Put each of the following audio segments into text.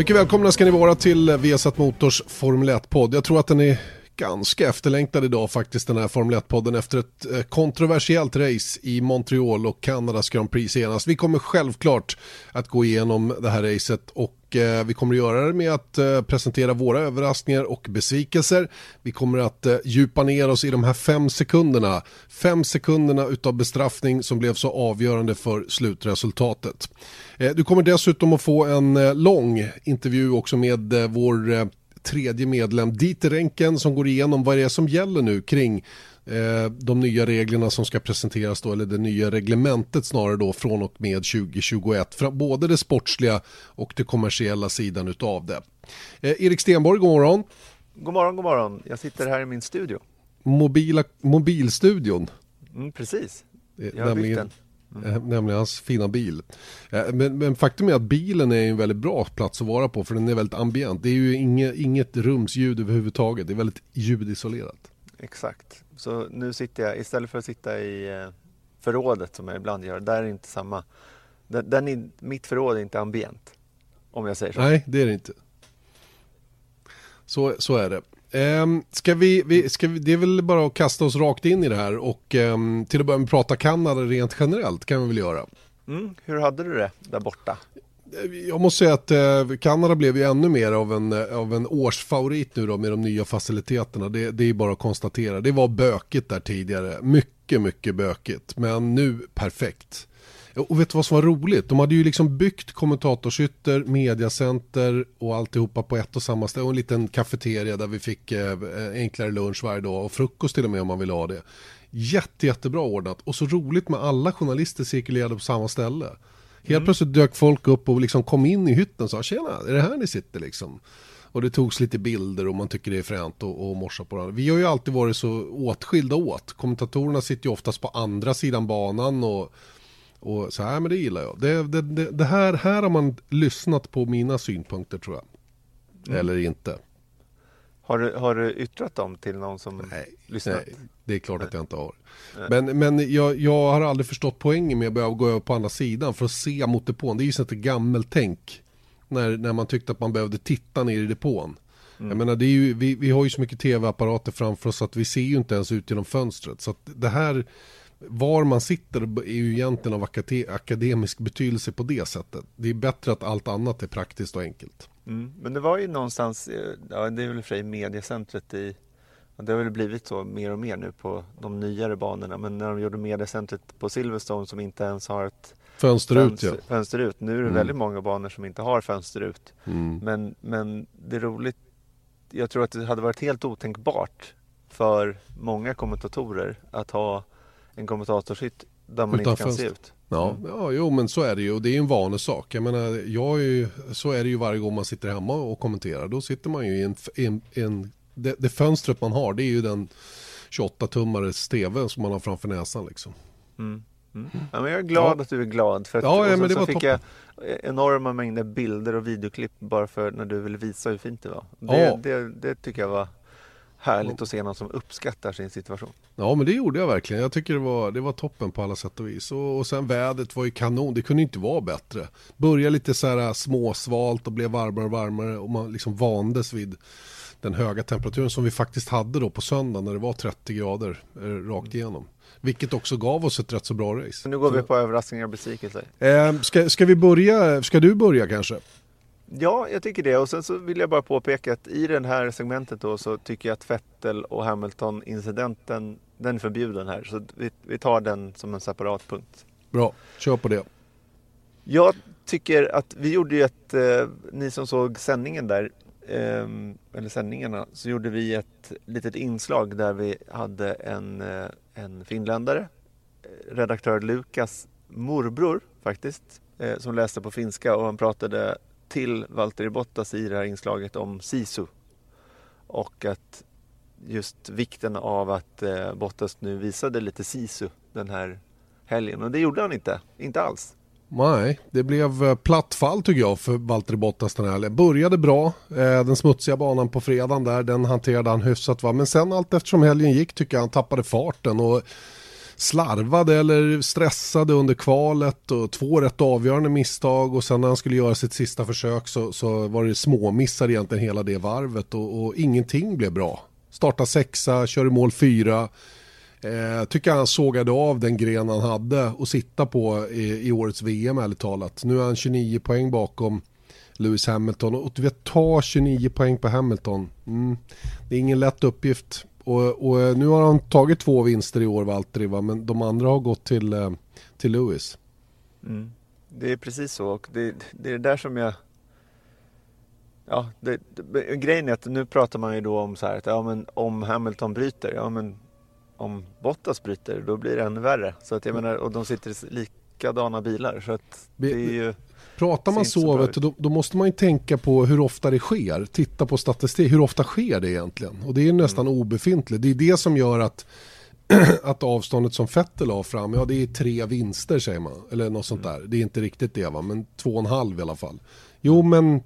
Mycket välkomna ska ni vara till Vesat Motors Formel 1-podd. Jag tror att den är ganska efterlängtad idag faktiskt den här Formel 1-podden efter ett eh, kontroversiellt race i Montreal och Kanadas Grand Prix senast. Vi kommer självklart att gå igenom det här racet och eh, vi kommer att göra det med att eh, presentera våra överraskningar och besvikelser. Vi kommer att eh, djupa ner oss i de här fem sekunderna. Fem sekunderna utav bestraffning som blev så avgörande för slutresultatet. Eh, du kommer dessutom att få en eh, lång intervju också med vår tredje medlem, Dieter Renken, som går igenom vad det är som gäller nu kring de nya reglerna som ska presenteras då, eller det nya reglementet snarare då från och med 2021, för både det sportsliga och det kommersiella sidan utav det. Eh, Erik Stenborg, god morgon. God morgon, god morgon. Jag sitter här i min studio. Mobila, mobilstudion. Mm, precis. Jag har byggt den. Mm. Nämligen hans fina bil. Eh, men, men, faktum är att bilen är en väldigt bra plats att vara på för den är väldigt ambient. Det är ju inget, inget rumsljud överhuvudtaget. Det är väldigt ljudisolerat. Exakt. Så nu sitter jag, istället för att sitta i eh, förrådet som jag ibland gör, där är inte samma. Den, den är, mitt förråd är inte ambient. Om jag säger så. Nej, det är det inte. Så, så är det. Um, ska vi, vi, ska vi, det är väl bara att kasta oss rakt in i det här och um, till att börja med prata Kanada rent generellt kan vi väl göra. Mm, hur hade du det där borta? Jag måste säga att eh, Kanada blev ju ännu mer av en, eh, av en årsfavorit nu då med de nya faciliteterna. Det, det är bara att konstatera. Det var bökigt där tidigare. Mycket, mycket bökigt. Men nu perfekt. Och vet du vad som var roligt? De hade ju liksom byggt kommentatorshytter, mediacenter och alltihopa på ett och samma ställe. Och en liten kafeteria där vi fick eh, eh, enklare lunch varje dag och frukost till och med om man vill ha det. Jätte, jättebra ordnat och så roligt med alla journalister cirkulerade på samma ställe. Helt mm. plötsligt dök folk upp och liksom kom in i hytten och sa tjena, är det här ni sitter liksom? Och det togs lite bilder och man tycker det är fränt att morsa på varandra. Vi har ju alltid varit så åtskilda åt. Kommentatorerna sitter ju oftast på andra sidan banan och och så här, men det gillar jag. Det, det, det, det, här, här har man lyssnat på mina synpunkter tror jag. Mm. Eller inte. Har du, har du yttrat dem till någon som nej, lyssnat? Nej, det är klart att jag inte har. Men, men jag, jag har aldrig förstått poängen med att börja gå över på andra sidan för att se mot depån. Det är ju sånt gammeltänk. När, när man tyckte att man behövde titta ner i depån. Mm. Jag menar, det är ju, vi, vi har ju så mycket tv-apparater framför oss att vi ser ju inte ens ut genom fönstret. Så att det här var man sitter är ju egentligen av akademisk betydelse på det sättet. Det är bättre att allt annat är praktiskt och enkelt. Mm. Men det var ju någonstans, eh, ja, det är väl för sig mediecentret i det har väl blivit så mer och mer nu på de nyare banorna men när de gjorde mediecentret på Silverstone som inte ens har ett fönster, fönster ut. Ja. Fönster ut. Nu är det mm. väldigt många banor som inte har fönster ut. Mm. Men, men det är roligt. Jag tror att det hade varit helt otänkbart för många kommentatorer att ha en kommentatorshytt där man Utan inte kan fönster. se ut. Ja, mm. ja, jo men så är det ju och det är en vanesak. Jag menar, jag är ju, så är det ju varje gång man sitter hemma och kommenterar. Då sitter man ju i en, en, en det, det fönstret man har det är ju den 28-tummares tv som man har framför näsan liksom. Mm. Mm. Ja, men jag är glad ja. att du är glad. För att, ja, ja, men det så var fick toppen. jag enorma mängder bilder och videoklipp bara för när du ville visa hur fint det var. Det, ja. det, det tycker jag var härligt att se någon som uppskattar sin situation. Ja men det gjorde jag verkligen. Jag tycker det var, det var toppen på alla sätt och vis. Och, och sen vädret var ju kanon. Det kunde inte vara bättre. Började lite så här äh, småsvalt och blev varmare och varmare. Och man liksom vandes vid den höga temperaturen som vi faktiskt hade då på söndag när det var 30 grader eh, rakt igenom. Vilket också gav oss ett rätt så bra race. Nu går vi på överraskningar och besvikelser. Eh, ska, ska vi börja, ska du börja kanske? Ja, jag tycker det. Och sen så vill jag bara påpeka att i det här segmentet då så tycker jag att Vettel och Hamilton-incidenten, den är förbjuden här. Så vi, vi tar den som en separat punkt. Bra, kör på det. Jag tycker att vi gjorde ju ett, eh, ni som såg sändningen där, Ehm, eller sändningarna, så gjorde vi ett litet inslag där vi hade en, eh, en finländare, eh, redaktör Lukas morbror faktiskt, eh, som läste på finska och han pratade till Valtteri Bottas i det här inslaget om Sisu. Och att just vikten av att Bottas nu visade lite Sisu den här helgen. Och det gjorde han inte, inte alls. Nej, det blev eh, platt fall tycker jag för Valtteri Bottas den här helgen. Började bra, eh, den smutsiga banan på fredagen där, den hanterade han hyfsat va. Men sen allt eftersom helgen gick tycker jag han tappade farten och slarvade eller stressade under kvalet och två rätt avgörande misstag och sen när han skulle göra sitt sista försök så, så var det småmissar egentligen hela det varvet och, och ingenting blev bra. Starta sexa, kör i mål fyra. Eh, tycker han sågade av den gren han hade att sitta på i, i årets VM ärligt talat. Nu är han 29 poäng bakom Lewis Hamilton och du vet ta 29 poäng på Hamilton. Mm. Det är ingen lätt uppgift. Och, och, eh, nu har han tagit två vinster i år Valtteri va? men de andra har gått till, eh, till Lewis. Mm. Det är precis så och det, det är det där som jag Ja, det, det, grejen är att nu pratar man ju då om så här att ja, men om Hamilton bryter, ja men om Bottas bryter då blir det ännu värre. Så att jag menar, och de sitter i likadana bilar så att det är ju Pratar man så, vet då, då, måste man ju tänka på hur ofta det sker. Titta på statistik, hur ofta sker det egentligen? Och det är nästan mm. obefintligt. Det är det som gör att, att avståndet som Fettel har fram, ja det är tre vinster säger man. Eller något sånt mm. där. Det är inte riktigt det va, men två och en halv i alla fall. Jo men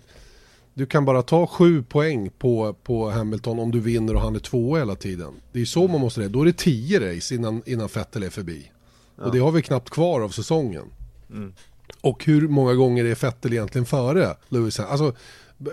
du kan bara ta sju poäng på, på Hamilton om du vinner och han är två hela tiden. Det är så man måste det. Då är det tio race innan, innan Vettel är förbi. Ja. Och det har vi knappt kvar av säsongen. Mm. Och hur många gånger är Vettel egentligen före Lewis Alltså,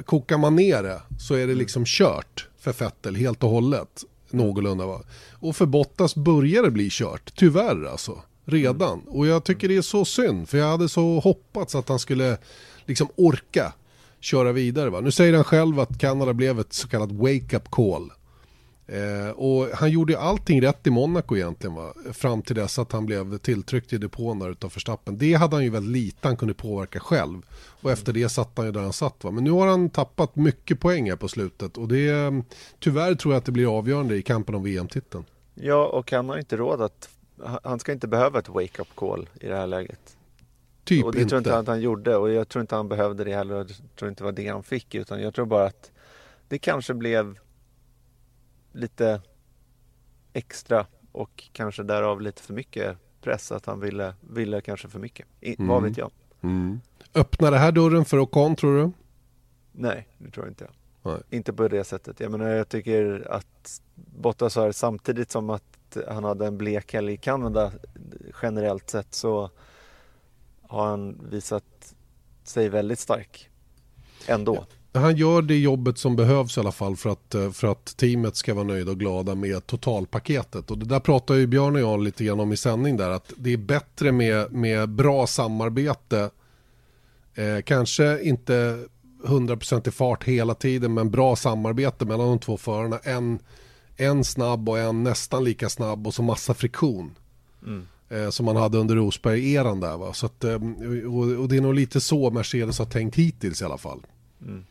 kokar man ner det så är det mm. liksom kört för Vettel helt och hållet. Någorlunda va. Och för Bottas börjar det bli kört, tyvärr alltså. Redan. Mm. Och jag tycker det är så synd, för jag hade så hoppats att han skulle liksom orka köra vidare. Va? Nu säger han själv att Kanada blev ett så kallat wake-up call. Eh, och han gjorde allting rätt i Monaco egentligen va? Fram till dess att han blev tilltryckt i depån där utav Förstappen. Det hade han ju väldigt lite han kunde påverka själv. Och efter det satt han ju där han satt va. Men nu har han tappat mycket poäng här på slutet. Och det tyvärr tror jag att det blir avgörande i kampen om VM-titeln. Ja, och han har inte råd att han ska inte behöva ett wake-up call i det här läget. Typ och det inte. tror inte att han gjorde och jag tror inte han behövde det heller. Jag tror inte det var det han fick utan jag tror bara att det kanske blev lite extra och kanske därav lite för mycket press att han ville, ville kanske för mycket. I, mm. Vad vet jag? Mm. Öppnar det här dörren för Ocon tror du? Nej, det tror jag inte. Nej. Inte på det sättet. Jag menar jag tycker att Bottas har samtidigt som att han hade en blek helg i Kanada generellt sett så har han visat sig väldigt stark ändå. Han gör det jobbet som behövs i alla fall för att, eh, för att teamet ska vara nöjda och glada med totalpaketet. Och det där pratar ju Björn och jag lite grann om i sändning där att det är bättre med, med bra samarbete. Eh, kanske inte 100% i fart hela tiden men bra samarbete mellan de två förarna. En, en snabb och en nästan lika snabb och så massa friktion. Mm eh, som man hade under Rosberg-eran där. Va? Så att, eh, och, och, det är nog lite så Mercedes har tänkt hittills i alla fall. Mm.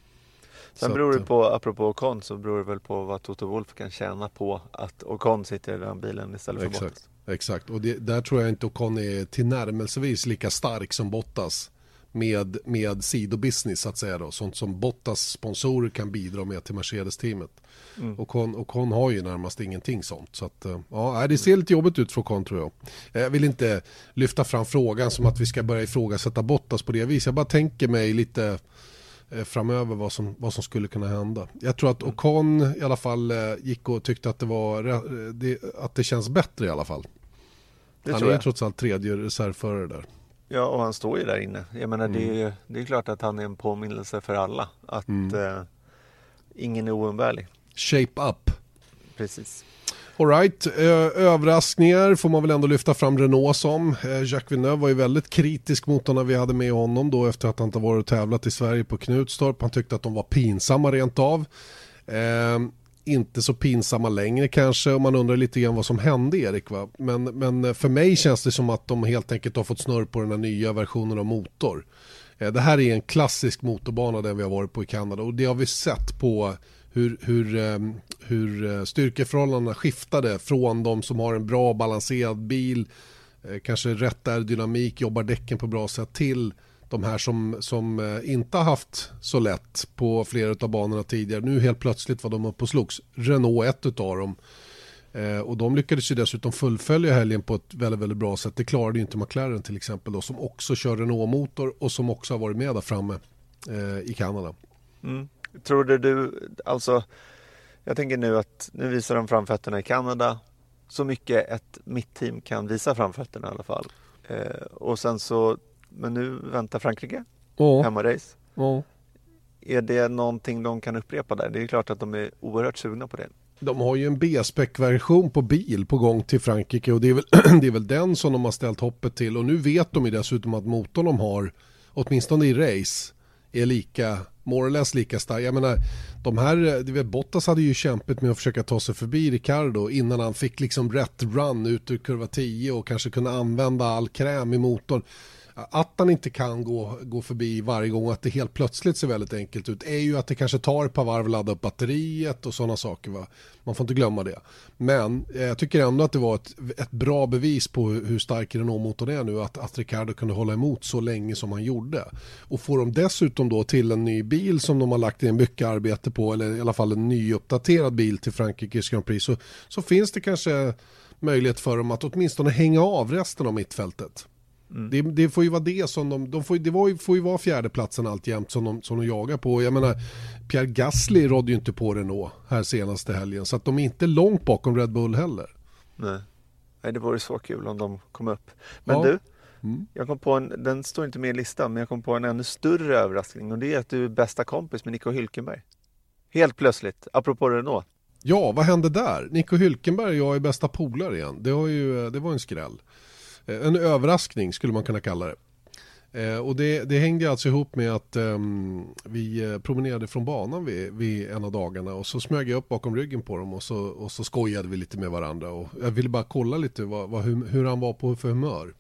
Sen så beror det på, apropå Ocon, så beror det väl på vad Toto Wolf kan tjäna på att Ocon sitter i den bilen istället för Exakt. Bottas. Exakt, och det, där tror jag inte Ocon är tillnärmelsevis lika stark som Bottas med, med sidobusiness så att säga då, sånt som Bottas sponsorer kan bidra med till Mercedes-teamet. Mm. Och, hon, och hon har ju närmast ingenting sånt. Så att, eh, ja, det ser lite jobbigt ut för Ocon tror jag. Eh, jag vill inte lyfta fram frågan som att vi ska börja ifrågasätta Bottas på det viset. Jag bara tänker mig lite eh, framöver vad som, vad som skulle kunna hända. Jag tror att Ocon i alla fall gick och tyckte att det, var, att det känns bättre i alla fall. Det han är ju trots allt tredje reservförare där. Ja, och han står ju där inne. Jag menar, mm. det, är, det är klart att han är en påminnelse för alla. Att mm. eh, ingen är oumbärlig. Shape up. Precis. Alright, överraskningar får man väl ändå lyfta fram Renault som. Jacques Villeneuve var ju väldigt kritisk mot när vi hade med honom då efter att han inte varit och tävlat i Sverige på Knutstorp. Han tyckte att de var pinsamma rent av. Inte så pinsamma längre kanske och man undrar lite grann vad som hände Erik. Va? Men, men eh, för mig känns det som att de helt enkelt har fått snurr på den här nya versionen av motor. Eh, det här är en klassisk motorbana den vi har varit på i Kanada och det har vi sett på hur, hur, ehm, hur eh, styrkeförhållandena skiftade från de som har en bra balanserad bil, kanske rätt dynamik, jobbar däcken på bra sätt till de här som, som eh, inte har haft så lätt på flera av banorna tidigare. Nu helt plötsligt var de uppe och slogs. Renault ett utav dem. Eh, och de lyckades ju dessutom fullfölja helgen på ett väldigt, väldigt bra sätt. Det klarade ju inte McLaren till exempel då, som också kör Renault-motor och som också har varit med där framme eh, i Kanada. Mm. Tror du, du, alltså, jag tänker nu att nu visar de framfötterna i Kanada så mycket ett mitt-team kan visa framfötterna i alla fall. Eh, och sen så, men nu väntar Frankrike, oh. hemmarace. Oh. Är det någonting de kan upprepa där? Det är klart att de är oerhört sugna på det. De har ju en B-spec-version på bil på gång till Frankrike och det är, väl, det är väl den som de har ställt hoppet till och nu vet de ju dessutom att motorn de har, åtminstone i race, är lika, more or less lika stark. Jag menar, de här, du vet, Bottas hade ju kämpat med att försöka ta sig förbi Ricardo innan han fick liksom rätt run ut ur kurva 10 och kanske kunna använda all kräm i motorn att han inte kan gå, gå förbi varje gång och att det helt plötsligt ser väldigt enkelt ut är ju att det kanske tar ett par varv att ladda upp batteriet och sådana saker. Va? Man får inte glömma det. Men eh, jag tycker ändå att det var ett, ett bra bevis på hur stark Renault-motorn är nu att, att Ricardo kunde hålla emot så länge som han gjorde. Och får de dessutom då till en ny bil som de har lagt in mycket arbete på eller i alla fall en nyuppdaterad bil till Frankrikes Grand Prix så, så finns det kanske möjlighet för dem att åtminstone hänga av resten av mittfältet. Mm. Det, det, får ju vara det som de, de får, det var, får ju vara fjärdeplatsen alltjämt som de, som de jagar på. Jag menar, Pierre Gasly rådde ju inte på Renault här senaste helgen, så att de är inte långt bakom Red Bull heller. Nej, Nej det vore så kul om de kom upp. Men ja. du, mm. jag kom på en, den står inte med i listan, men jag kom på en ännu större överraskning och det är att du är bästa kompis med Nico Hülkenberg. Helt plötsligt, apropå Renault. Ja, vad hände där? Nico Hülkenberg och jag är bästa polare igen. Det, har ju, det var en skräll. Eh, en överraskning skulle man kunna kalla det. Eh, och det, det, hängde alltså ihop med att vi eh, promenerade från banan vid, vid, en av dagarna och så smög jag upp bakom ryggen på dem och så, och så skojade vi lite med varandra. Och jag ville bara kolla lite vad, vad, hur, hur, han var på för humör.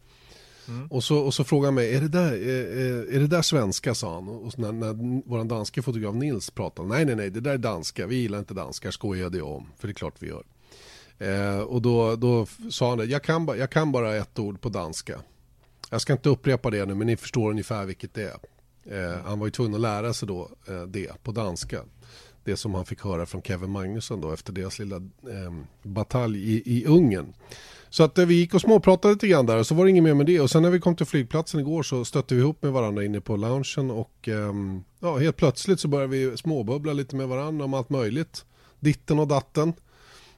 Mm. Och, så, och så frågade han mig, är det, där, är, är det där svenska? sa han. Och när, när vår danske fotograf Nils pratade, nej nej nej, det där är danska, vi gillar inte danskar, skojade jag om. För det är klart vi gör. Eh, och då, då sa han det, jag kan, jag kan bara ett ord på danska. Jag ska inte upprepa det nu men ni förstår ungefär vilket det är. Eh, han var ju tvungen att lära sig då eh, det på danska. Det som han fick höra från Kevin Magnusson då efter deras lilla eh, batalj i, i Ungern. Så att eh, vi gick och småpratade lite grann där och så var det inget mer med det. Och sen när vi kom till flygplatsen igår så stötte vi ihop med varandra inne på loungen och ehm, ja, helt plötsligt så började vi småbubbla lite med varandra om allt möjligt. Ditten och datten.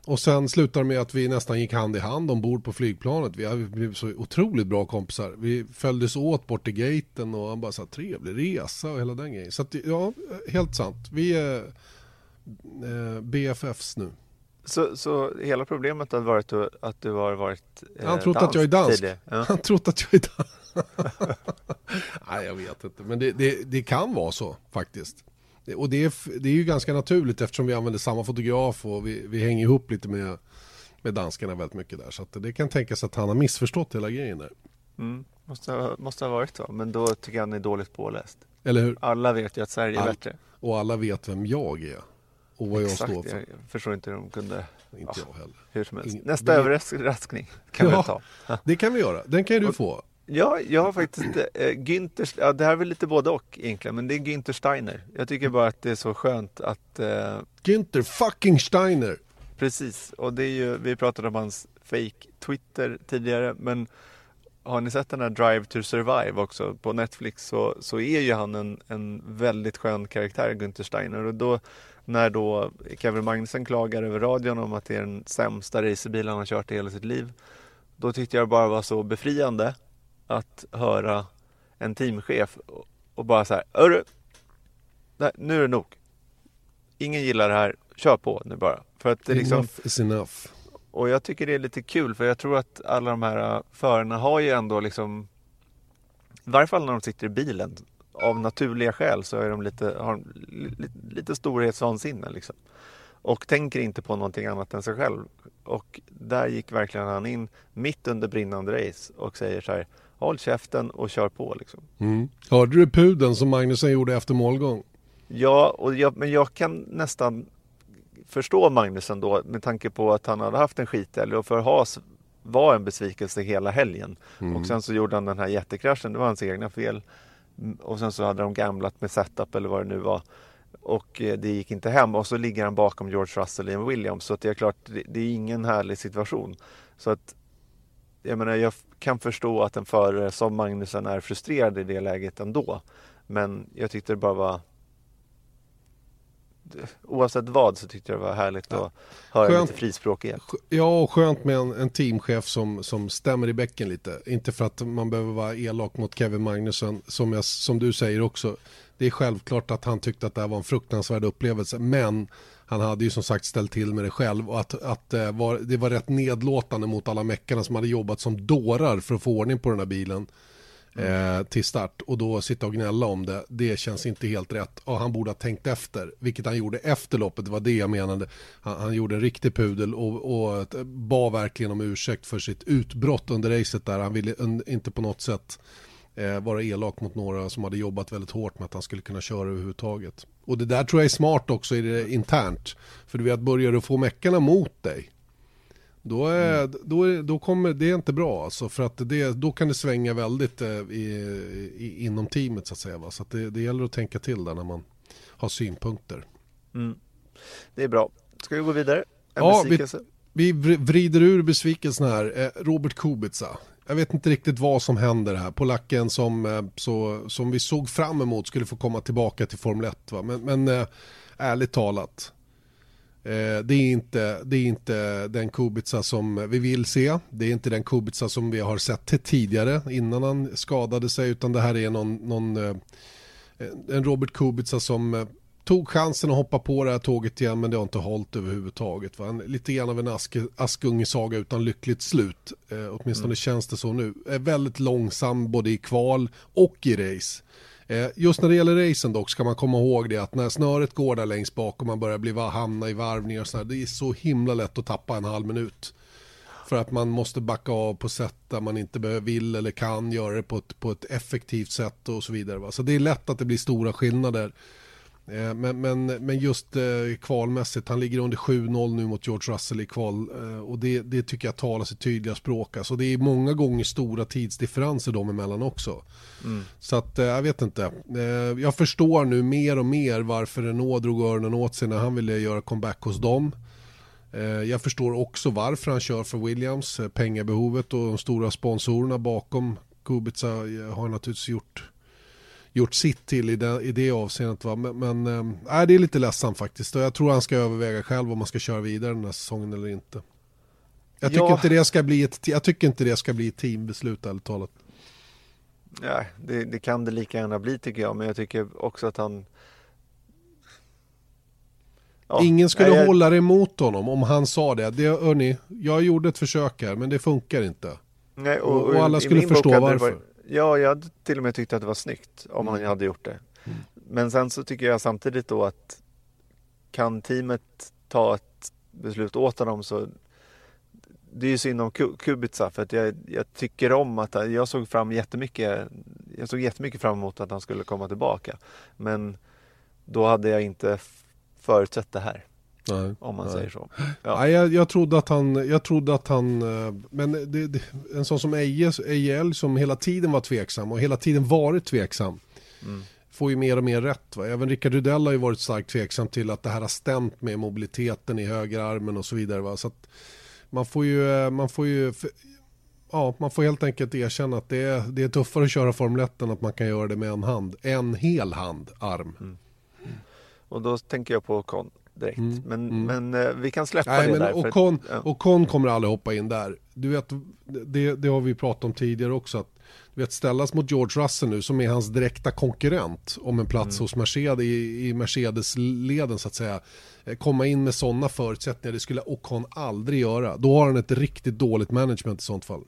Och sen slutar med att vi nästan gick hand i hand ombord på flygplanet. Vi blivit så otroligt bra kompisar. Vi följdes åt bort till gaten och han bara sa trevlig resa och hela den grejen. Så att, ja, helt sant. Vi är eh, BFFs nu. Så, så hela problemet har varit att du har varit eh, Han trott att jag är dansk. Ja. Han trott att jag är dansk. Nej, jag vet inte. Men det, det, det kan vara så faktiskt. Och det är, det är ju ganska naturligt eftersom vi använder samma fotograf och vi, vi hänger ihop lite med, med danskarna väldigt mycket där. Så det kan tänkas att han har missförstått hela grejen där. Mm, måste, ha, måste ha varit så, men då tycker jag han är dåligt påläst. Eller hur? Alla vet ju att Sverige är All, bättre. Och alla vet vem jag är. Och vad Exakt, jag står för. Jag förstår inte hur de kunde... Inte ja, jag heller. Hur som helst. Nästa överraskning kan ja, vi ta. det kan vi göra. Den kan ju du få. Ja, jag har faktiskt äh, Günther, ja, det här är väl lite både och egentligen, men det är Günther Steiner. Jag tycker bara att det är så skönt att... Äh, Günther fucking Steiner! Precis, och det är ju, vi pratade om hans fake Twitter tidigare, men har ni sett den här Drive to Survive också på Netflix så, så är ju han en, en väldigt skön karaktär, Günther Steiner. Och då när då Kevin Magnussen klagar över radion om att det är den sämsta racerbilen han har kört i hela sitt liv. Då tyckte jag det bara var så befriande att höra en teamchef och bara så här, Hörru, nu är det nog. Ingen gillar det här, kör på nu bara. För att det liksom, enough is enough. Och jag tycker det är lite kul för jag tror att alla de här äh, förarna har ju ändå liksom i varje fall när de sitter i bilen av naturliga skäl så är de lite, har lite, lite storhetsvansinne liksom. Och tänker inte på någonting annat än sig själv. Och där gick verkligen han in mitt under brinnande race och säger så här håll käften och kör på liksom. Mm. Hörde du puden som Magnusson gjorde efter målgång? Ja, och jag, men jag kan nästan förstå Magnusson då med tanke på att han hade haft en skithelg och för Haas var en besvikelse hela helgen. Mm. Och sen så gjorde han den här jättekraschen, det var hans egna fel. Mm, och sen så hade de gamblat med setup eller vad det nu var. Och eh, det gick inte hem och så ligger han bakom George Russell i en Williams. Så det är klart, det är ingen härlig situation. Så att jag menar, jag kan förstå att en förare som Magnusen är frustrerad i det läget ändå. Men jag tyckte det bara var oavsett vad så tyckte jag det var härligt ja. att höra skönt, lite frispråkighet. Ja, och skönt med en, en, teamchef som, som stämmer i bäcken lite. Inte för att man behöver vara elak mot Kevin Magnusson, som, jag, som du säger också. Det är självklart att han tyckte att det här var en fruktansvärd upplevelse, men han hade ju som sagt ställt till med det själv och att, att eh, var, det var rätt nedlåtande mot alla meckarna som hade jobbat som dårar för att få ordning på den här bilen Mm. eh, till start och då sitta och gnälla om det, det känns inte helt rätt. Och han borde ha tänkt efter, vilket han gjorde efter loppet, det var det jag menade. Han, han gjorde en riktig pudel och, och bad verkligen om ursäkt för sitt utbrott under racet där. Han ville inte på något sätt eh, vara elak mot några som hade jobbat väldigt hårt med att han skulle kunna köra överhuvudtaget. Och det där tror jag är smart också i det internt. För du vet, börjar du få meckarna mot dig då, är, mm. då, då kommer det är inte bra alltså för att det, då kan det svänga väldigt eh, i, i, inom teamet så att säga. Va? Så att det, det gäller att tänka till där när man har synpunkter. Mm. Det är bra. Ska vi gå vidare? En ja, vi, vi vrider ur besvikelsen här. Eh, Robert Kubica. Jag vet inte riktigt vad som händer här. Polacken som, eh, så, som vi såg fram emot skulle få komma tillbaka till Formel 1. Va? Men, men ärligt talat det, är inte, det är inte den Kubica som vi vill se. Det är inte den Kubica som vi har sett tidigare innan han skadade sig. Utan det här är någon, någon eh, en Robert Kubica som eh, tog chansen att hoppa på det här tåget igen men det har inte hållit överhuvudtaget. Va? En, lite grann av en ask, askungesaga utan lyckligt slut. Eh, åtminstone mm. känns det så nu. Är väldigt långsam både i kval och i race. Eh, just när det gäller racen dock ska man komma ihåg det att när snöret går där längst bak och man börjar bli, hamna i varvningar och sådär, det är så himla lätt att tappa en halv minut. För att man måste backa av på sätt där man inte vill eller kan göra det på ett, på ett effektivt sätt och så vidare. Va? Så det är lätt att det blir stora skillnader. Eh, men, men, men just eh, kvalmässigt, han ligger under 7-0 nu mot George Russell i kval eh, och det, det tycker jag talar sitt tydliga språk. Alltså det är många gånger stora tidsdifferenser dem emellan också. Mm. Så att jag vet inte. Jag förstår nu mer och mer varför Renault drog öronen åt sig när han ville göra comeback hos dem. Jag förstår också varför han kör för Williams, pengabehovet och de stora sponsorerna bakom Kubica har naturligtvis gjort gjort sitt till i det, i det avseendet. Va? Men, men äh, det är lite ledsamt faktiskt. Och jag tror han ska överväga själv om man ska köra vidare den här säsongen eller inte. Jag tycker, ja. inte, det ska bli ett, jag tycker inte det ska bli ett teambeslut ärligt talat. Ja, det, det, kan det lika gärna bli tycker jag. Men jag tycker också att han... Ja, Ingen skulle nej, jag... hålla det emot honom om han sa det. det hörni, jag gjorde ett försök här men det funkar inte. Nej, och, och, och alla skulle förstå varför. Ja, jag hade till och med tyckt att det var snyggt om mm. han hade gjort det. Mm. Men sen så tycker jag samtidigt då att kan teamet ta ett beslut åt honom så det är ju synd om Kubica för att jag, jag, tycker om att jag såg fram jättemycket jag såg jättemycket fram emot att han skulle komma tillbaka. Men då hade jag inte förutsett det här. Nej, om man nej. säger så. Ja. Nej, jag, jag, trodde att han, jag trodde att han, eh, men det, det, en sån som Eje, Eje som hela tiden var tveksam och hela tiden varit tveksam. Mm. Får ju mer och mer rätt. Va? Även Rickard Rudell har ju varit starkt tveksam till att det här har stämt med mobiliteten i högerarmen och så vidare. Va? Så man får ju, eh, man får ju, ja, man får helt enkelt erkänna att det är, det är tuffare att köra Formel 1 än att man kan göra det med en hand. En hel hand, arm. Mm. Och då tänker jag på direkt. Mm, men, mm. men eh, vi kan släppa Nej, det men där. Ocon, att, ja. Ocon kommer aldrig hoppa in där. Du vet, det, det har vi pratat om tidigare också. Att, du vet, ställas mot George Russell nu som är hans direkta konkurrent om en plats mm. hos Mercedes i, i Mercedes-leden så att säga. Eh, komma in med sådana förutsättningar, det skulle Ocon aldrig göra. Då har han ett riktigt dåligt management i sånt fall.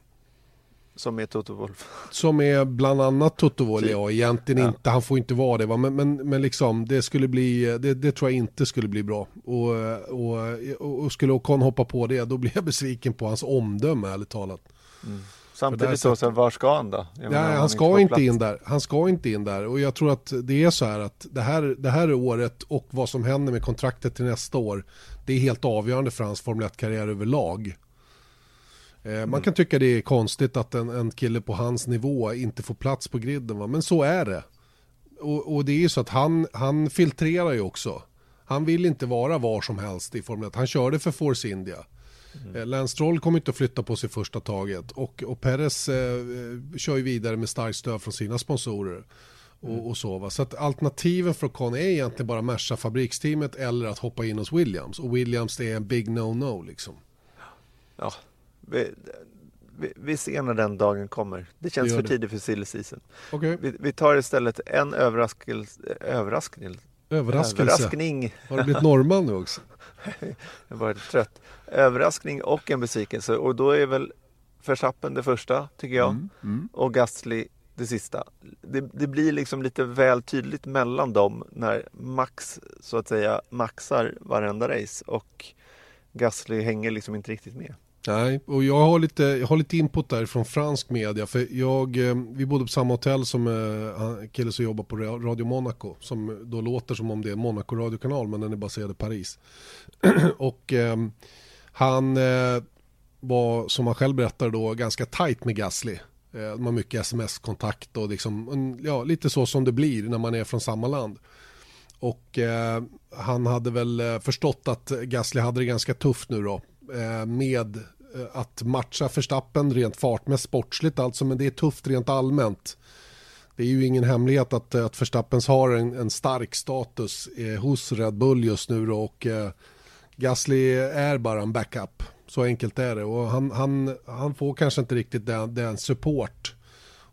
Som är Toto Wolf. Som är bland annat Toto Wolf, ja egentligen ja. inte, han får inte vara det va? Men, men, men liksom det skulle bli, det, det tror jag inte skulle bli bra. Och, och, och skulle Ocon hoppa på det då blir jag besviken på hans omdöme ärligt talat. Mm. Samtidigt så, så, var ska han då? Ja, han, han ska inte in där. Han ska inte in där. Och jag tror att det är så här att det här, det här året och vad som händer med kontraktet till nästa år, det är helt avgörande för hans Formel 1-karriär överlag. Mm. Man kan tycka det är konstigt att en, en kille på hans nivå inte får plats på griden, va? men så är det. och, och, det är ju så att han, han filtrerar ju också. Han vill inte vara var som helst i Formel 1. Han körde för Force India. Mm. Eh, Lance Stroll kommer inte att flytta på sig första taget och, och Perez eh, kör ju vidare med starkt stöd från sina sponsorer. Och, mm. och, så, va? så att alternativen för Ocon är egentligen bara Merca fabriksteamet eller att hoppa in hos Williams. Och Williams är en big no-no liksom. Ja, vi, vi, vi, ser när den dagen kommer. Det känns det för tidigt för silly season. Okay. Vi, vi, tar istället en överraskning. Överraskning. Överraskning. Har du blivit norrman nu också? jag var trött. Överraskning och en besvikelse och då är väl Verstappen det första tycker jag mm, mm. och Gasly det sista. Det, det, blir liksom lite väl tydligt mellan dem när Max så att säga maxar varenda race och Gasly hänger liksom inte riktigt med. Nej, och jag har lite, jag har lite input där från fransk media. För jag, eh, vi bodde på samma hotell som eh, en kille som jobbar på Radio Monaco. Som då låter som om det är Monaco radiokanal men den är baserad i Paris. och eh, han eh, var, som han själv berättade då, ganska tajt med Gasly. Eh, de har mycket sms-kontakt och liksom, ja, lite så som det blir när man är från samma land. Och eh, han hade väl eh, förstått att Gasly hade det ganska tufft nu då med Eh, att matcha Verstappen rent fartmässigt, sportsligt alltså, men det är tufft rent allmänt. Det är ju ingen hemlighet att, eh, att Verstappens har en, en stark status eh, hos Red Bull just nu då, och eh, Gasly är bara en backup. Så enkelt är det och han, han, han får kanske inte riktigt den, den support.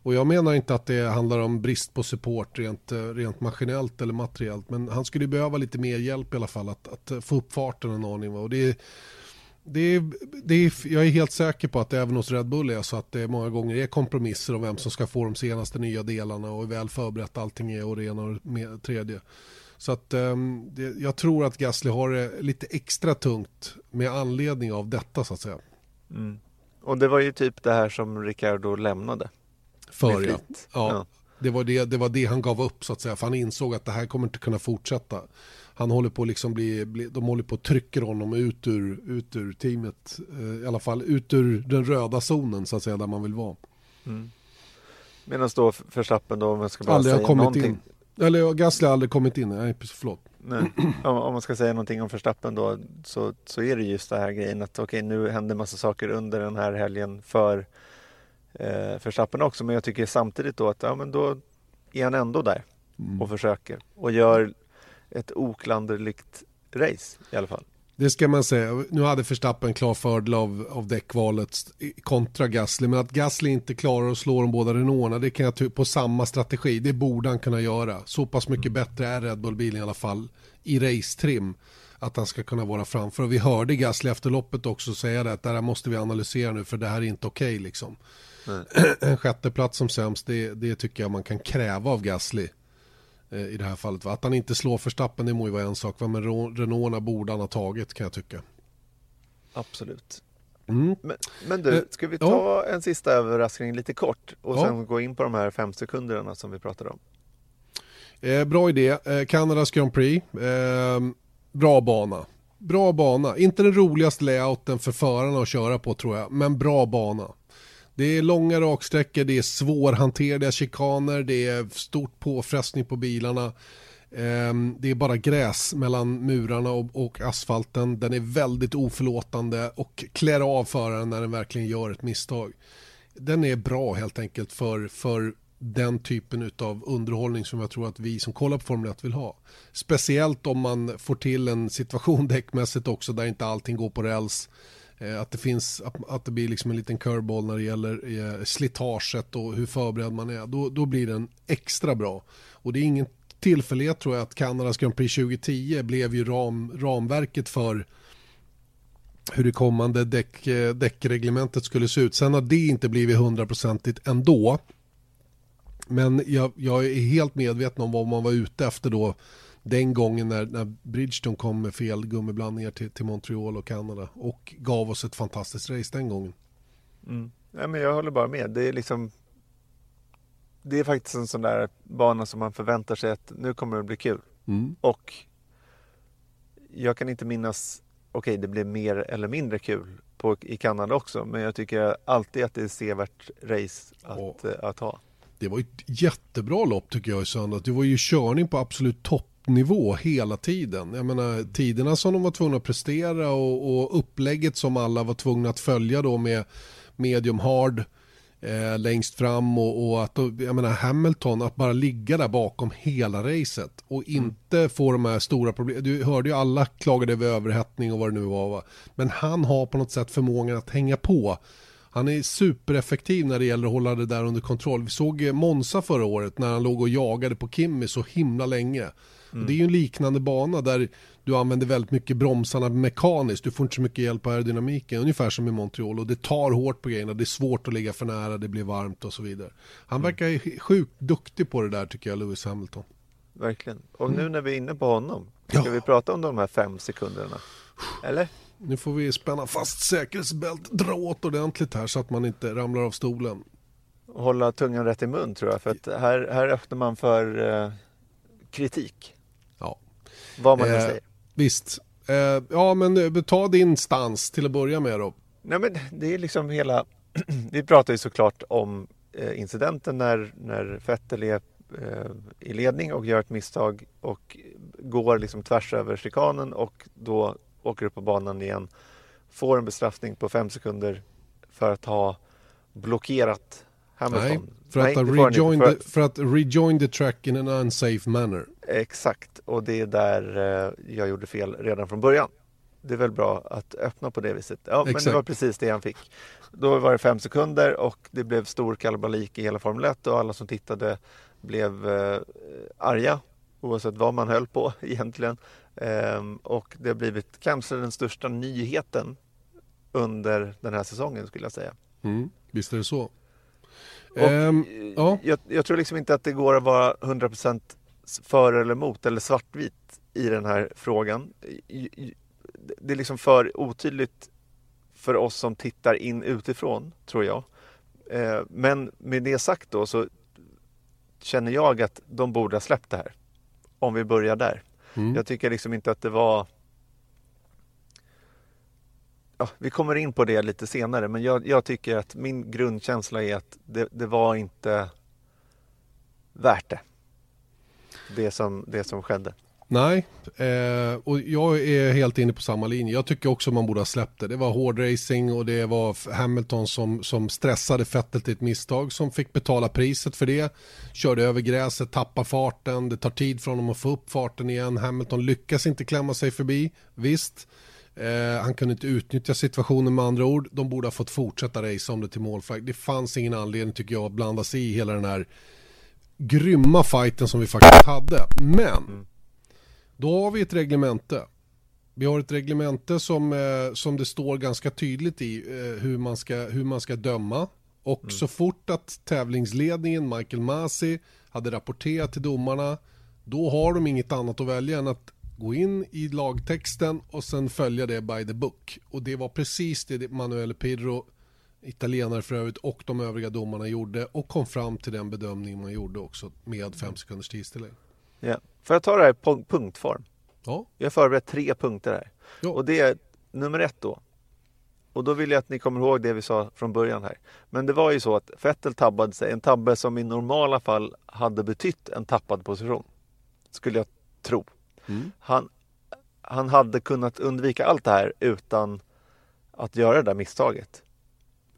Och jag menar inte att det handlar om brist på support rent, eh, rent maskinellt eller materiellt men han skulle behöva lite mer hjälp i alla fall att, att få upp farten en aning. Och det är, det är, det är, jag är helt säker på att det även hos Red Bull är så att det många gånger är kompromisser om vem som ska få de senaste nya delarna och hur väl förberett allting är och det ena och det tredje. Så att um, det, jag tror att Gasly har det lite extra tungt med anledning av detta så att säga. Mm. Och det var ju typ det här som Ricardo lämnade. För ja. ja. Det, var det, det var det han gav upp så att säga för han insåg att det här kommer inte kunna fortsätta han håller på liksom bli, bli, de håller på att trycka honom ut ur, ut ur teamet. Eh, I alla fall ut ur den röda zonen så att säga där man vill vara. Mm. Medan då Verstappen då om man ska bara aldrig säga kommit någonting. In. Eller Gasly har aldrig kommit in, nej förlåt. Nej. Om, om, man ska säga någonting om Verstappen då så, så är det just det här grejen att okej okay, nu händer massa saker under den här helgen för eh, Verstappen också men jag tycker samtidigt då att ja men då är han ändå där mm. och försöker och gör ett oklanderligt race i alla fall. Det ska man säga. Nu hade Verstappen klar fördel av, av däckvalet kontra Gasly. Men att Gasly inte klarar att slå de båda Renaulterna, det kan jag på samma strategi. Det borde han kunna göra. Så pass mycket bättre är Red Bull-bilen i alla fall i race-trim. Att han ska kunna vara framför. Och vi hörde Gasly efter loppet också säga det att det här måste vi analysera nu för det här är inte okej okay, liksom. En sjätteplats som sämst, det, det tycker jag man kan kräva av Gasly. Eh, i det här fallet. Att han inte slår förstappen det må ju vara en sak, men Renaulterna borde han ha tagit kan jag tycka. Absolut. Mm. Men, men, du, eh, ska vi ta en sista överraskning lite kort och ja. sen gå in på de här fem sekunderna som vi pratade om? Eh, bra idé. Eh, Kanadas Grand Prix. Eh, bra bana. Bra bana. Inte den roligaste layouten för förarna att köra på tror jag, men bra bana. Det är långa raksträckor, det är svårhanterliga chikaner, det är stort påfrestning på bilarna. Ehm, det är bara gräs mellan murarna och asfalten. Den är väldigt oförlåtande och klär av föraren när den verkligen gör ett misstag. Den är bra helt enkelt för, för den typen av underhållning som jag tror att vi som kollar på Formel 1 vill ha. Speciellt om man får till en situation däckmässigt också där inte allting går på räls Eh, att det finns, att, det blir liksom en liten curveball när det gäller eh, slitaget och hur förberedd man är. Då, då blir den extra bra. Och det är ingen tillfällighet tror jag att Kanadas Grand Prix 2010 blev ju ram, ramverket för hur det kommande däck, eh, däckreglementet skulle se ut. Sen har det inte blivit hundraprocentigt ändå. Men jag, jag, är helt medveten om vad man var ute efter då den gången när, när Bridgestone kom med fel gummiblandningar till, till Montreal och Kanada och gav oss ett fantastiskt race den gången. Mm. Ja, men jag håller bara med. Det är liksom det är faktiskt en sån där bana som man förväntar sig att nu kommer det bli kul. Mm. Och jag kan inte minnas, okej okay, det blev mer eller mindre kul på, i Kanada också, men jag tycker alltid att det är sevärt race att, oh. att ha. Det var ett jättebra lopp tycker jag i söndags. Det var ju körning på absolut toppnivå hela tiden. Jag menar tiderna som de var tvungna att prestera och, och upplägget som alla var tvungna att följa då med medium hard eh, längst fram och, och, att jag menar Hamilton att bara ligga där bakom hela racet och mm. inte mm. få de här stora problemen. Du hörde ju alla klagade över överhettning och vad det nu var va? Men han har på något sätt förmågan att hänga på. Han är supereffektiv när det gäller att hålla det där under kontroll. Vi såg Monza förra året när han låg och jagade på Kimmy så himla länge. Mm. Det är ju en liknande bana där du använder väldigt mycket bromsarna mekaniskt. Du får inte så mycket hjälp av aerodynamiken. Ungefär som i Montreal. Och det tar hårt på grejerna. Det är svårt att ligga för nära. Det blir varmt och så vidare. Han mm. verkar sjukt duktig på det där tycker jag, Lewis Hamilton. Verkligen. Och nu när vi är inne på honom. Ska ja. vi prata om de här fem sekunderna? Eller? Nu får vi spänna fast säkerhetsbält, dra åt ordentligt här så att man inte ramlar av stolen. Hålla tungan rätt i mun tror jag, för att här, här öppnar man för eh, kritik. Vad man eh, säger. Visst. Eh, ja, men eh, ta din stans till att börja med då. Nej, men det är liksom hela... Vi pratar ju såklart om eh, incidenten när, när Vettel är eh, i ledning och gör ett misstag och går liksom tvärs över chikanen och då åker upp på banan igen. Får en bestraffning på fem sekunder för att ha blockerat Hamilton. Nej, för att, Nej, rejoin för... The, för att rejoin the track in an unsafe manner. Exakt, och det är där eh, jag gjorde fel redan från början. Det är väl bra att öppna på det viset. Ja, Exakt. men det var precis det han fick. Då var det fem sekunder och det blev stor kalabalik i hela Formel 1 och alla som tittade blev eh, arga oavsett vad man höll på egentligen. Ehm, och det har blivit kanske den största nyheten under den här säsongen skulle jag säga. Mm, visst är det så. Ehm, ja. jag, jag, tror liksom inte att det går att vara 100% för eller emot eller svartvit i den här frågan. Det är liksom för otydligt för oss som tittar in utifrån, tror jag. Ehm, men med det sagt då så känner jag att de borde ha släppt det här. Om vi börjar där. Mm. Jag tycker liksom inte att det var ja, vi kommer in på det lite senare, men jag, jag tycker att min grundkänsla är att det, det, var inte värt det. Det som, det som skedde. Nej, eh, och jag är helt inne på samma linje. Jag tycker också man borde ha släppt det. Det var hård racing och det var Hamilton som, som stressade fettet till ett misstag som fick betala priset för det. Körde över gräset, tappar farten, det tar tid för honom att få upp farten igen. Hamilton lyckas inte klämma sig förbi, visst. Eh, han kunde inte utnyttja situationen med andra ord. De borde ha fått fortsätta racea om det till målflagg. Det fanns ingen anledning tycker jag att blanda sig i hela den här grymma fighten som vi faktiskt hade. Men mm. då har vi ett reglemente. Vi har ett reglemente som, eh, som det står ganska tydligt i eh, hur, man ska, hur man ska döma. Och mm. så fort att tävlingsledningen, Michael Masi, hade rapporterat till domarna, då har de inget annat att välja än att gå in i lagtexten och sen följa det by the book. Och det var precis det Manuel Pirro, italienare för övrigt, och de övriga domarna gjorde och kom fram till den bedömning man gjorde också med fem sekunders tidstillägg. Ja. Får jag ta det här i punktform? Ja. Jag har förberett tre punkter här. Ja. Och det är nummer ett då. Och då vill jag att ni kommer ihåg det vi sa från början här. Men det var ju så att Vettel tabbade sig, en tabbe som i normala fall hade betytt en tappad position. Skulle jag tro. Mm. Han, han hade kunnat undvika allt det här utan att göra det där misstaget.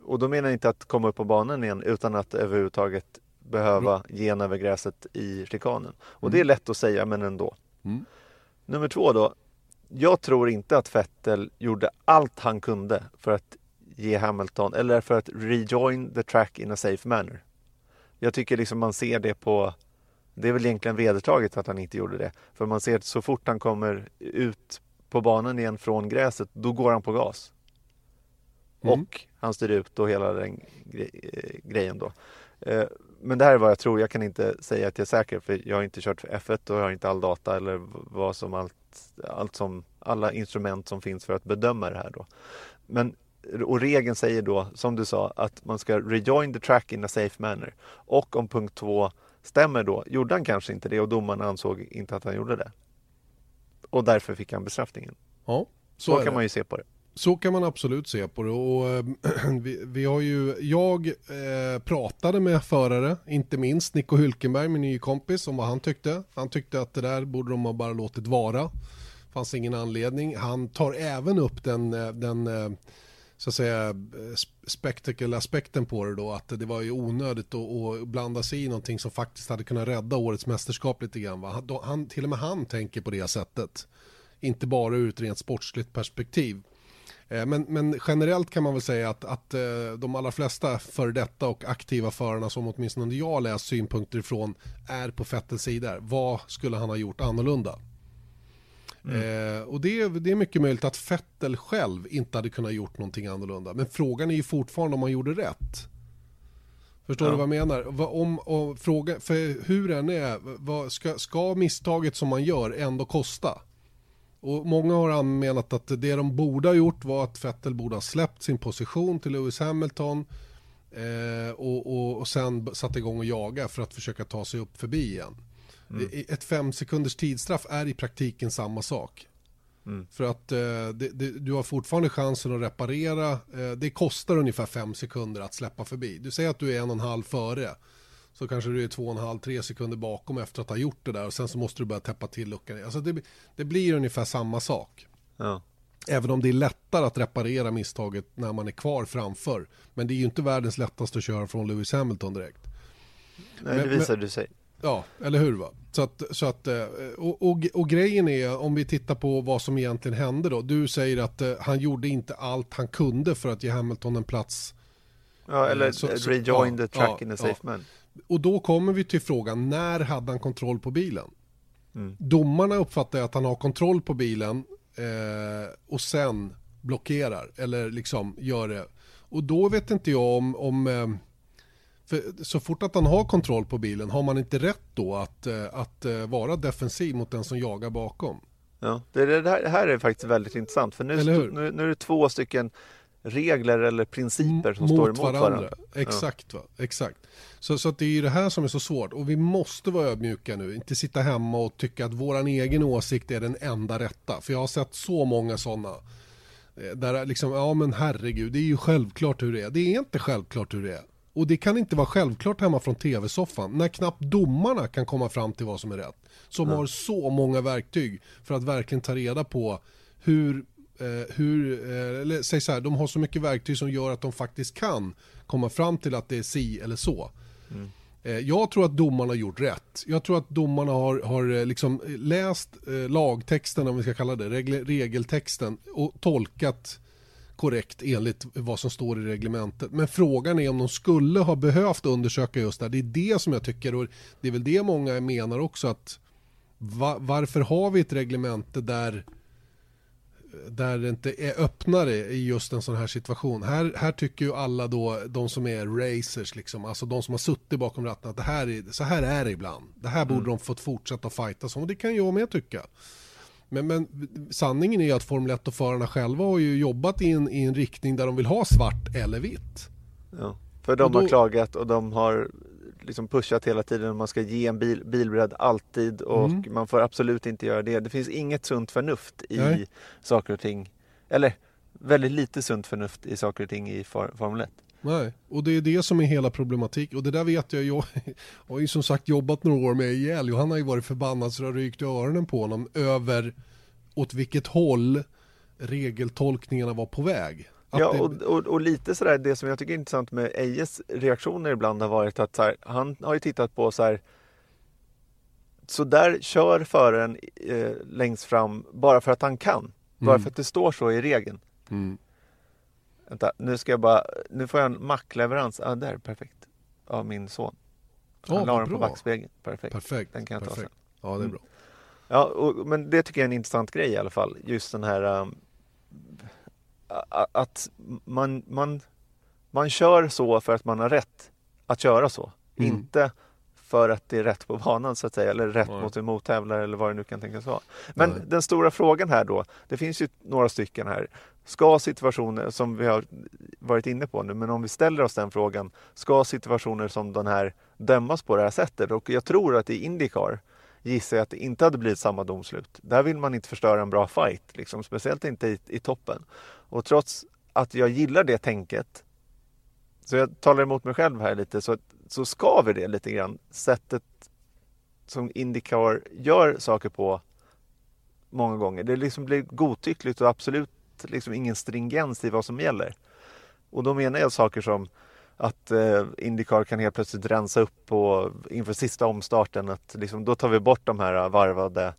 Och då menar jag inte att komma upp på banan igen utan att överhuvudtaget behöva mm. gen över gräset i chikanen. Och det är mm. lätt att säga men ändå. Mm. Nummer två då. Jag tror inte att Vettel gjorde allt han kunde för att ge Hamilton eller för att rejoin the track in a safe manner. Jag tycker liksom man ser det på det är väl egentligen vedertaget att han inte gjorde det. För man ser att så fort han kommer ut på banan igen från gräset, då går han på gas. Mm. Och han styr ut och hela den gre eh, grejen då. Eh, men det här är vad jag tror. Jag kan inte säga att jag är säker för jag har inte kört för F1 och jag har inte all data eller vad som allt, allt som alla instrument som finns för att bedöma det här då. Men och regeln säger då, som du sa, att man ska rejoin the track in a safe manner. Och om punkt två stämmer då, gjorde han kanske inte det och domaren ansåg inte att han gjorde det. Och därför fick han bestraffningen. Ja, så, så kan det. man ju se på det. Så kan man absolut se på det och äh, vi, vi, har ju, jag äh, pratade med förare, inte minst Nico Hylkenberg, min nya kompis, om vad han tyckte. Han tyckte att det där borde de ha bara låtit vara. Fanns ingen anledning. Han tar även upp den, eh, den så att säga spectacle-aspekten på det då, att det var ju onödigt att, att blanda sig i någonting som faktiskt hade kunnat rädda årets mästerskap lite grann. Va? Han, till och med han tänker på det sättet. Inte bara ur ett rent sportsligt perspektiv. Eh, men, men, generellt kan man väl säga att, att eh, de allra flesta före detta och aktiva förarna som åtminstone jag läst synpunkter ifrån är på Fettels sida. Vad skulle han ha gjort annorlunda? Mm. Eh, och det, det, är mycket möjligt att Fettel själv inte hade kunnat gjort någonting annorlunda. Men frågan är ju fortfarande om han gjorde rätt. Förstår ja. du vad jag menar? Om, om, fråga, för hur den är, vad, ska, ska misstaget som man gör ändå kosta? Och många har anmenat att det de borde ha gjort var att Vettel borde ha släppt sin position till Lewis Hamilton eh, och, och, och sen satt igång och jaga för att försöka ta sig upp förbi igen. Mm. Ett fem sekunders tidsstraff är i praktiken samma sak. Mm. För att eh, det, det, du har fortfarande chansen att reparera. Eh, det kostar ungefär fem sekunder att släppa förbi. Du säger att du är en och en halv före så kanske du är två och en halv, tre sekunder bakom efter att ha gjort det där och sen så måste du börja täppa till luckan. Alltså det, det blir ungefär samma sak. Ja. Även om det är lättare att reparera misstaget när man är kvar framför. Men det är ju inte världens lättaste att köra från Lewis Hamilton direkt. Nej, det visar du sig. Ja, eller hur va? Så att, så att, eh, och, och, och, grejen är, om vi tittar på vad som egentligen hände då. Du säger att uh, han gjorde inte allt han kunde för att ge Hamilton en plats. Ja, eller uh, så, så, rejoin ja, the track ja, in a safe ja. man och då kommer vi till frågan, när hade han kontroll på bilen? Mm. Domarna uppfattar att han har kontroll på bilen eh, och sen blockerar eller liksom gör det. Och då vet inte jag om, om eh, för så fort att han har kontroll på bilen, har man inte rätt då att, eh, att eh, vara defensiv mot den som jagar bakom? Ja, det, det här är faktiskt väldigt intressant för nu, nu, nu är det två stycken regler eller principer som mot står emot varandra. varandra. Exakt, ja. va? exakt. Så, så att det är ju det här som är så svårt och vi måste vara ödmjuka nu, inte sitta hemma och tycka att våran egen åsikt är den enda rätta. För jag har sett så många sådana. Eh, där liksom, ja men herregud, det är ju självklart hur det är. Det är inte självklart hur det är. Och det kan inte vara självklart hemma från tv-soffan när knappt domarna kan komma fram till vad som är rätt. Som mm. har så många verktyg för att verkligen ta reda på hur eh, hur, eh, eller säg så här, de har så mycket verktyg som gör att de faktiskt kan komma fram till att det är si eller så. Mm. Eh, jag tror att domarna har gjort rätt. Jag tror att domarna har, har eh, liksom läst eh, lagtexten, om vi ska kalla det, regel, regeltexten och tolkat korrekt enligt vad som står i reglementet. Men frågan är om de skulle ha behövt undersöka just det här. Det är det som jag tycker och det är väl det många menar också att va, varför har vi ett reglemente där där det inte är öppnare i just en sån här situation. Här, här tycker ju alla då, de som är racers, liksom, alltså de som har suttit bakom ratten, att det här är, så här är det ibland. Det här borde mm. de fått fortsätta fighta som, och det kan jag med tycka. Men, men sanningen är ju att Formel 1 och förarna själva har ju jobbat i en, i en riktning där de vill ha svart eller vitt. Ja, för de då, har klagat och de har liksom pushat hela tiden. Man ska ge en bil, bilbredd alltid och mm. man får absolut inte göra det. Det finns inget sunt förnuft i Nej. saker och ting. Eller väldigt lite sunt förnuft i saker och ting i Formel 1. Nej, och det är det som är hela problematik. Och det där vet jag, jag har ju som sagt jobbat några år med ihjäl och han har ju varit förbannad så det har rykt i öronen på honom över åt vilket håll regeltolkningarna var på väg. Ja, och, och, och, lite sådär, det som jag tycker är intressant med Ejes reaktioner ibland har varit att här, han har ju tittat på så här, så där kör föraren eh, längst fram bara för att han kan. Mm. Bara för att det står så i regeln. Mm. Vänta, nu ska jag bara, nu får jag en mackleverans. Ja, ah, där, perfekt. Av min son. Han oh, la den på backspegeln. Perfekt. perfekt. Den kan jag perfekt. ta sen. Ja, det är mm. bra. Mm. Ja, och, men det tycker jag är en intressant grej i alla fall. Just den här um, att man, man, man kör så för att man har rätt att köra så. Mm. Inte för att det är rätt på banan så att säga, eller rätt Nej. mot en mottävlare eller vad det nu kan tänkas vara. Men Nej. den stora frågan här då, det finns ju några stycken här. Ska situationer, som vi har varit inne på nu, men om vi ställer oss den frågan, ska situationer som den här dömas på det här sättet? Och jag tror att i Indycar gissar jag att det inte hade blivit samma domslut. Där vill man inte förstöra en bra fight, liksom, speciellt inte i, i toppen. Och trots att jag gillar det tänket, så jag talar emot mig själv här lite, så, så skaver det lite grann. Sättet som Indycar gör saker på många gånger. Det liksom blir godtyckligt och absolut liksom ingen stringens i vad som gäller. Och då menar jag saker som att eh, Indycar kan helt plötsligt rensa upp på, inför sista omstarten. Att liksom, då tar vi bort de här varvade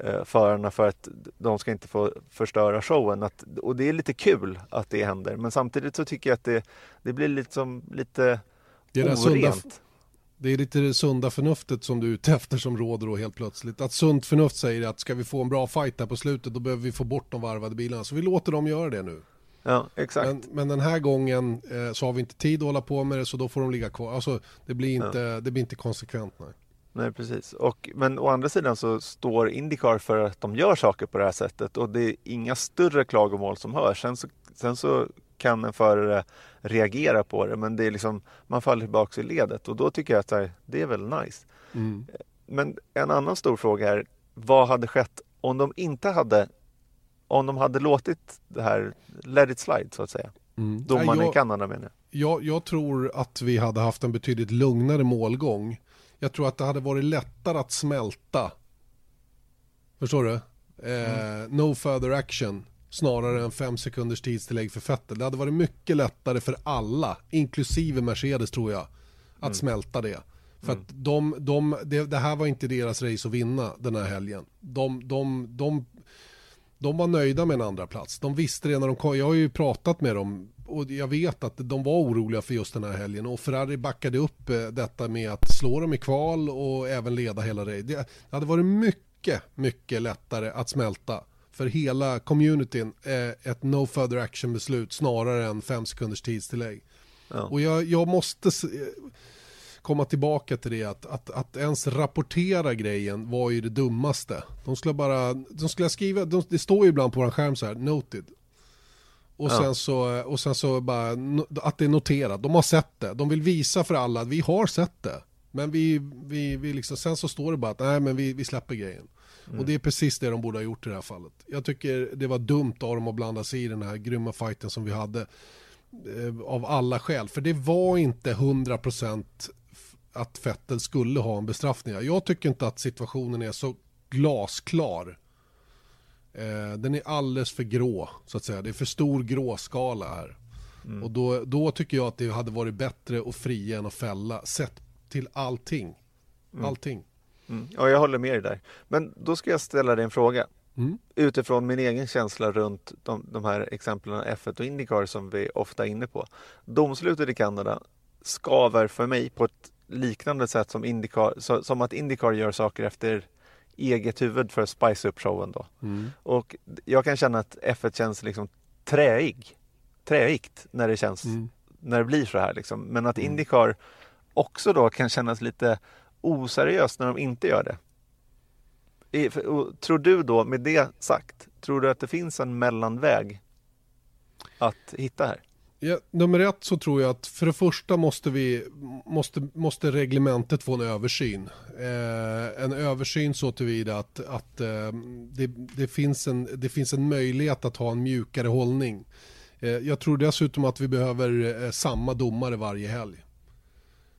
eh, förarna för att de ska inte få förstöra showen. Att, och det är lite kul att det händer. Men samtidigt så tycker jag att det, det blir liksom lite det är orent. Det är lite det sunda förnuftet som du är ute efter som råder då helt plötsligt. Att sunt förnuft säger att ska vi få en bra fight här på slutet då behöver vi få bort de varvade bilarna. Så vi låter dem göra det nu. Ja, exakt. Men, men den här gången eh, så har vi inte tid att hålla på med det så då får de ligga kvar. Alltså det blir inte, ja. det blir inte konsekvent. Nej. Nej, precis. Och, men å andra sidan så står Indycar för att de gör saker på det här sättet och det är inga större klagomål som hörs. Sen så, sen så kan en förare reagera på det men det är liksom, man faller tillbaka i ledet och då tycker jag att det är väl nice. Mm. Men en annan stor fråga är, vad hade skett om de inte hade om de hade låtit det här let it slide så att säga. Mm. Domarna jag, i Kanada menar jag. jag. Jag tror att vi hade haft en betydligt lugnare målgång. Jag tror att det hade varit lättare att smälta. Förstår du? Eh, mm. No further action snarare än fem sekunders tidstillägg för Fettel. Det hade varit mycket lättare för alla, inklusive Mercedes tror jag, att mm. smälta det. För mm. att de, de, det, det, här var inte deras race att vinna den här helgen. De, de, de, de var nöjda med en andra plats. De visste det när de kom. Jag har ju pratat med dem och jag vet att de var oroliga för just den här helgen och Ferrari backade upp eh, detta med att slå dem i kval och även leda hela racet. Det hade varit mycket, mycket lättare att smälta för hela communityn ett no further action beslut snarare än fem sekunders tidstillägg. Ja. Och jag, jag måste komma tillbaka till det att, att, att ens rapportera grejen var ju det dummaste. De skulle bara, de skulle skriva, de, det står ju ibland på vår skärm så här, noted. Och, ja. sen så, och sen så bara att det är noterat, de har sett det. De vill visa för alla att vi har sett det. Men vi, vi, vi liksom, sen så står det bara att nej men vi, vi släpper grejen. Mm. Och det är precis det de borde ha gjort i det här fallet. Jag tycker det var dumt av dem att blanda sig i den här grymma fighten som vi hade. Eh, av alla skäl. För det var inte 100% att Fettel skulle ha en bestraffning. Jag tycker inte att situationen är så glasklar. Eh, den är alldeles för grå, så att säga. Det är för stor gråskala här. Mm. Och då, då tycker jag att det hade varit bättre att fria än att fälla. Sett till allting. Mm. Allting. Mm. Ja, jag håller med dig där. Men då ska jag ställa dig en fråga. Mm. Utifrån min egen känsla runt de, de här exemplen F1 och Indycar som vi ofta är inne på. Domslutet i Kanada skaver för mig på ett liknande sätt som, Indycar, så, som att Indycar gör saker efter eget huvud för att spice upp showen då. Mm. Och jag kan känna att F1 känns liksom träig. Träigt när det känns, mm. när det blir så här liksom. Men att mm. Indycar också då kan kännas lite oseriöst när de inte gör det. Tror du då, med det sagt, tror du att det finns en mellanväg att hitta här? Ja, nummer ett så tror jag att för det första måste vi måste, måste reglementet få en översyn. Eh, en översyn så tillvida att, att eh, det, det, finns en, det finns en möjlighet att ha en mjukare hållning. Eh, jag tror dessutom att vi behöver eh, samma domare varje helg.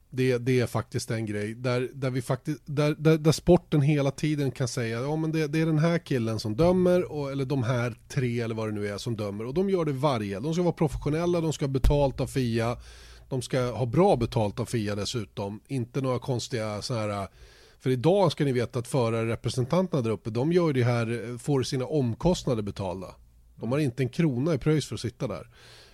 Det, det, är faktiskt en grej där, där, vi faktiskt, där, där, där sporten hela tiden kan säga ja, men det, det, är den här killen som dömer och, eller de här tre eller vad det nu är som dömer och de gör det varje. De ska vara professionella, de ska ha betalt av FIA, de ska ha bra betalt av FIA dessutom, inte några konstiga så här för idag ska ni veta att förarrepresentanterna där uppe, de gör det här, eh, får sina omkostnader betalda. De har inte en krona i pröjs för att sitta där.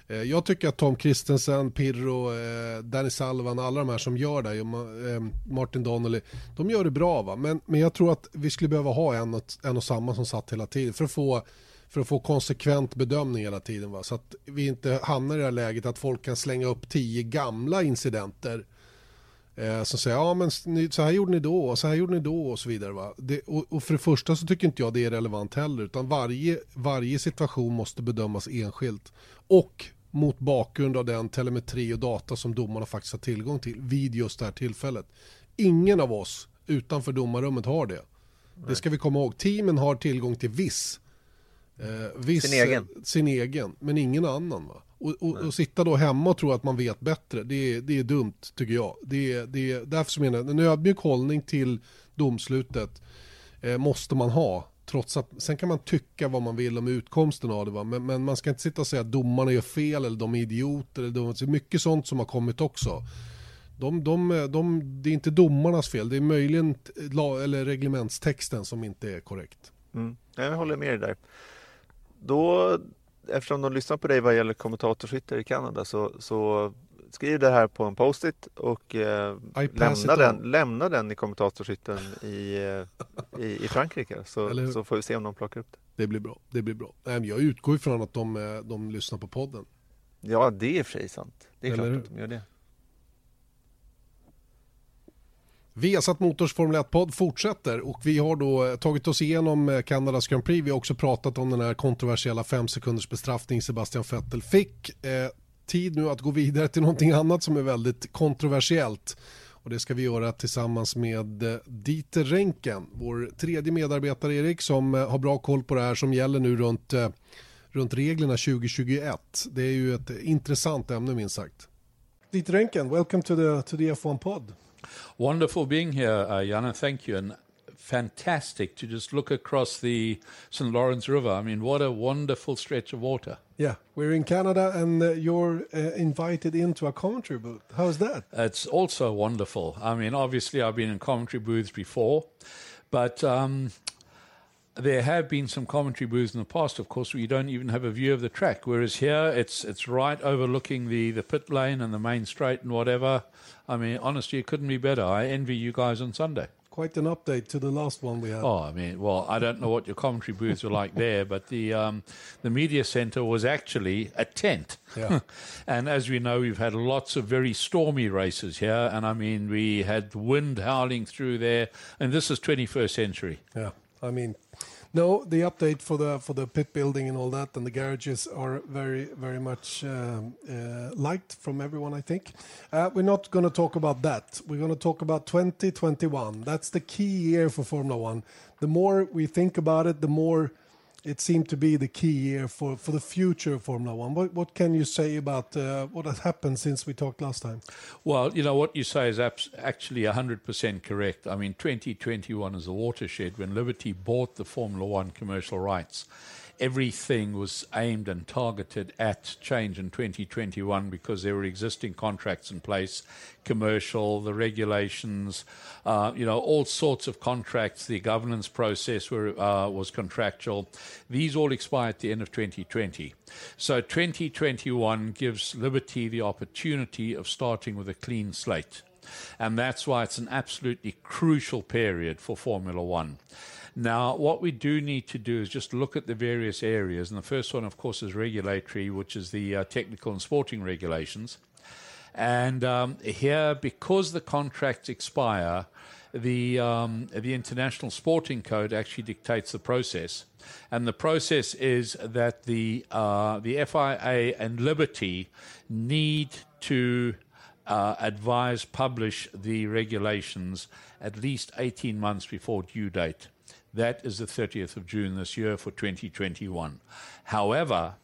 Eh, jag tycker att Tom Christensen, Pirro, eh, Danny Salvan, alla de här som gör det, eh, Martin Donnelly, de gör det bra va. Men, men jag tror att vi skulle behöva ha en och, en och samma som satt hela tiden för att få för att få konsekvent bedömning hela tiden. Va? Så att vi inte hamnar i det här läget att folk kan slänga upp tio gamla incidenter eh, som säger ja men så här gjorde ni då och så här gjorde ni då och så vidare. Va? Det, och, och, för det första så tycker inte jag det är relevant heller utan varje, varje situation måste bedömas enskilt. Och mot bakgrund av den telemetri och data som domarna faktiskt har tillgång till vid just det här tillfället. Ingen av oss utanför domarrummet har det. Nej. Det ska vi komma ihåg. Teamen har tillgång till viss, eh, viss sin, egen. sin egen, men ingen annan. Va? Och, och, och, sitta då hemma och tro att man vet bättre, det är, det är dumt tycker jag. Det är, det är, därför så menar jag, en ödmjuk hållning till domslutet eh, måste man ha. Trots att, sen kan man tycka vad man vill om utkomsten av det, va? Men, men man ska inte sitta och säga att domarna gör fel eller de är idioter. Eller de, det är mycket sånt som har kommit också. De, de, de, det är inte domarnas fel, det är möjligen eller reglementstexten som inte är korrekt. Mm. Jag håller med dig där. Då, eftersom de lyssnar på dig vad gäller kommentatorskyttar i Kanada så, så skriv det här på en post-it och eh, lämna, den, lämna den i kommentatorshytten i, eh, i, i Frankrike så, så får vi se om de plockar upp det. Det blir bra. Det blir bra. Jag utgår ifrån att de, eh, de lyssnar på podden. Ja, det är sig sant. Det är Eller klart att de gör det. Vesat Motors Formel 1-podd fortsätter och vi har då eh, tagit oss igenom eh, Kanadas Grand Prix. Vi har också pratat om den här kontroversiella fem sekunders bestraffning Sebastian Vettel fick eh, tid nu att gå vidare till någonting annat som är väldigt kontroversiellt. Och det ska vi göra tillsammans med Dieter Renken, vår tredje medarbetare Erik, som har bra koll på det här som gäller nu runt, runt reglerna 2021. Det är ju ett intressant ämne minst sagt. Dieter Renken, welcome to the, to the F1-podd. Wonderful being here, uh, Jana. Thank you. And fantastic to just look across the St. Lawrence River. I mean, what a wonderful stretch of water. Yeah, we're in Canada and uh, you're uh, invited into a commentary booth. How's that? It's also wonderful. I mean, obviously, I've been in commentary booths before, but. Um, there have been some commentary booths in the past, of course, where you don't even have a view of the track. Whereas here, it's it's right overlooking the, the pit lane and the main straight and whatever. I mean, honestly, it couldn't be better. I envy you guys on Sunday quite an update to the last one we had. Oh, I mean, well, I don't know what your commentary booths were like there, but the um, the media center was actually a tent. Yeah. and as we know, we've had lots of very stormy races here, and I mean, we had wind howling through there, and this is 21st century. Yeah, I mean, no, the update for the for the pit building and all that, and the garages are very very much um, uh, liked from everyone. I think uh, we're not going to talk about that. We're going to talk about 2021. That's the key year for Formula One. The more we think about it, the more it seemed to be the key year for, for the future of Formula One. What, what can you say about uh, what has happened since we talked last time? Well, you know, what you say is actually 100% correct. I mean, 2021 is a watershed when Liberty bought the Formula One commercial rights everything was aimed and targeted at change in 2021 because there were existing contracts in place, commercial, the regulations, uh, you know, all sorts of contracts. The governance process were, uh, was contractual. These all expire at the end of 2020. So 2021 gives Liberty the opportunity of starting with a clean slate. And that's why it's an absolutely crucial period for Formula One. Now, what we do need to do is just look at the various areas. And the first one, of course, is regulatory, which is the uh, technical and sporting regulations. And um, here, because the contracts expire, the um, the International Sporting Code actually dictates the process, and the process is that the uh, the FIA and Liberty need to uh, advise publish the regulations at least 18 months before due date. That is the 30th of June this year for 2021. However,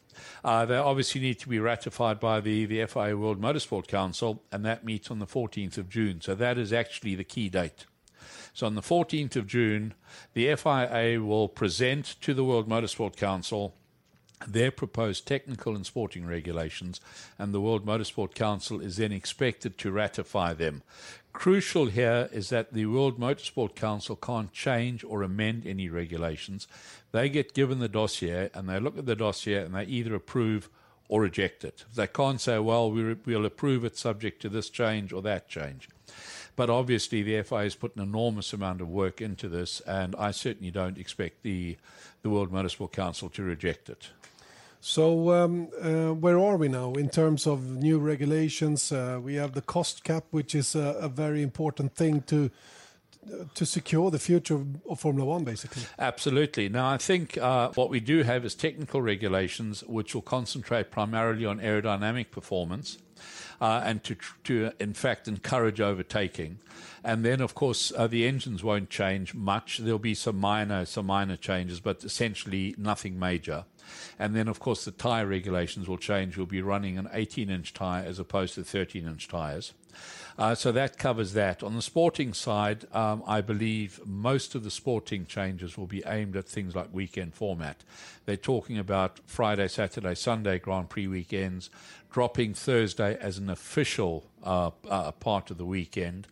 uh, they obviously need to be ratified by the, the FIA World Motorsport Council, and that meets on the 14th of June. So that is actually the key date. So on the 14th of June, the FIA will present to the World Motorsport Council their proposed technical and sporting regulations, and the World Motorsport Council is then expected to ratify them. Crucial here is that the World Motorsport Council can't change or amend any regulations. They get given the dossier and they look at the dossier and they either approve or reject it. They can't say, well, we'll approve it subject to this change or that change. But obviously, the FIA has put an enormous amount of work into this, and I certainly don't expect the, the World Motorsport Council to reject it. So um, uh, where are we now in terms of new regulations? Uh, we have the cost cap, which is a, very important thing to secure the future of, of, Formula One, basically. Absolutely. Now, I think uh, what we do have is technical regulations, which will concentrate primarily on aerodynamic performance. Uh, and to, to, in fact, encourage overtaking. And then, of course, uh, the engines won't change much. There'll be some minor, some minor changes, but essentially nothing major. And then, of course, the tyre regulations will change. We'll be running an 18 inch tyre as opposed to 13 inch tyres. Uh, so that covers that. On the sporting side, um, I believe most of the sporting changes will be aimed at things like weekend format. They're talking about Friday, Saturday, Sunday Grand Prix weekends, dropping Thursday as an official uh, uh, part of the weekend.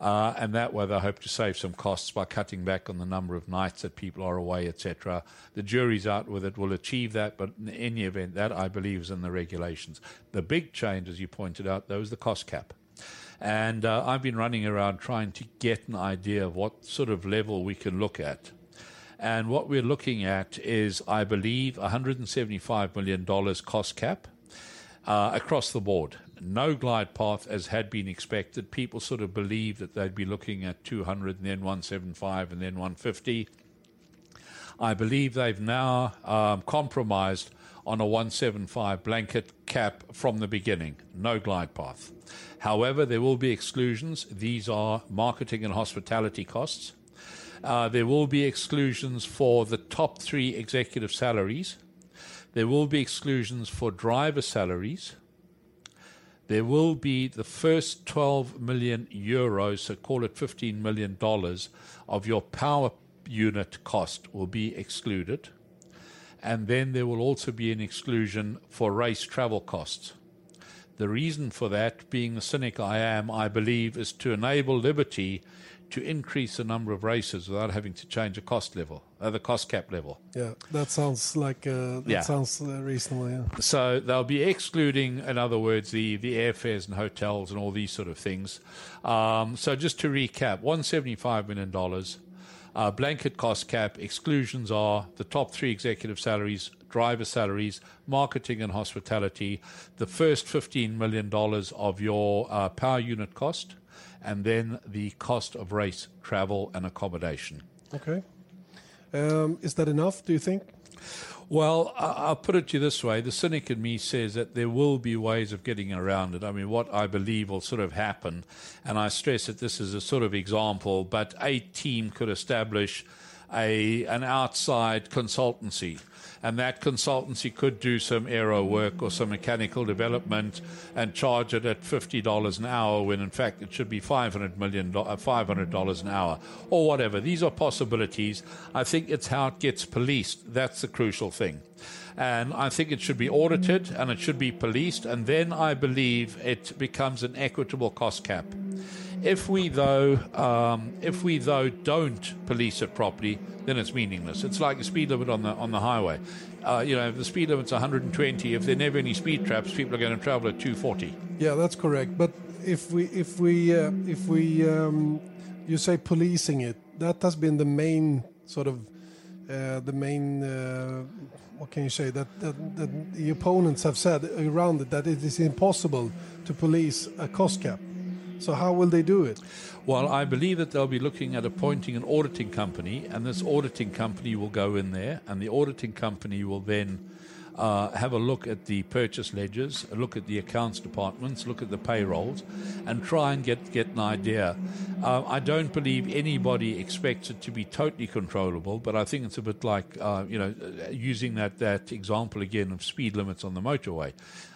Uh, and that way they hope to save some costs by cutting back on the number of nights that people are away, etc. The jury's out with it will achieve that, but in any event, that I believe is in the regulations. The big change, as you pointed out, though, is the cost cap. And uh, I've been running around trying to get an idea of what sort of level we can look at. And what we're looking at is, I believe, $175 million cost cap uh, across the board. No glide path as had been expected. People sort of believed that they'd be looking at 200 and then 175 and then 150. I believe they've now um, compromised on a 175 blanket cap from the beginning. No glide path. However, there will be exclusions. These are marketing and hospitality costs. Uh, there will be exclusions for the top three executive salaries. There will be exclusions for driver salaries. There will be the first 12 million euros, so call it $15 million, of your power unit cost will be excluded. And then there will also be an exclusion for race travel costs. The reason for that, being the cynic I am, I believe, is to enable Liberty to increase the number of races without having to change the cost level, uh, the cost cap level. Yeah, that sounds like uh, that Yeah. sounds uh, reasonable. Yeah. So they'll be excluding, in other words, the, the airfares and hotels and all these sort of things. Um, so just to recap, $175 million. Uh, blanket cost cap exclusions are the top three executive salaries, driver salaries, marketing and hospitality, the first $15 million of your uh, power unit cost, and then the cost of race, travel, and accommodation. Okay. Um, is that enough? Do you think? Well, I'll put it to you this way. The cynic in me says that there will be ways of getting around it. I mean, what I believe will sort of happen, and I stress that this is a sort of example, but a team could establish a an outside consultancy. And that consultancy could do some aero work or some mechanical development and charge it at $50 an hour when in fact it should be $500 million, uh, $500 an hour or whatever. These are possibilities. I think it's how it gets policed. That's the crucial thing. And I think it should be audited and it should be policed. And then I believe it becomes an equitable cost cap. If we though, um, if we though don't police it properly, then it's meaningless. It's like the speed limit on the on the highway. Uh, you know, if the speed limit's 120, if there are never any speed traps, people are going to travel at 240. Yeah, that's correct. But if we if we uh, if we um, you say policing it, that has been the main sort of uh, the main uh, what can you say that, that that the opponents have said around it that it is impossible to police a cost cap. So how will they do it? Well, I believe that they'll be looking at appointing an auditing company, and this auditing company will go in there, and the auditing company will then uh, have a look at the purchase ledgers, look at the accounts departments, look at the payrolls, and try and get, get an idea. Uh, I don't believe anybody expects it to be totally controllable, but I think it's a bit like, uh, you know, using that, that example again of speed limits on the motorway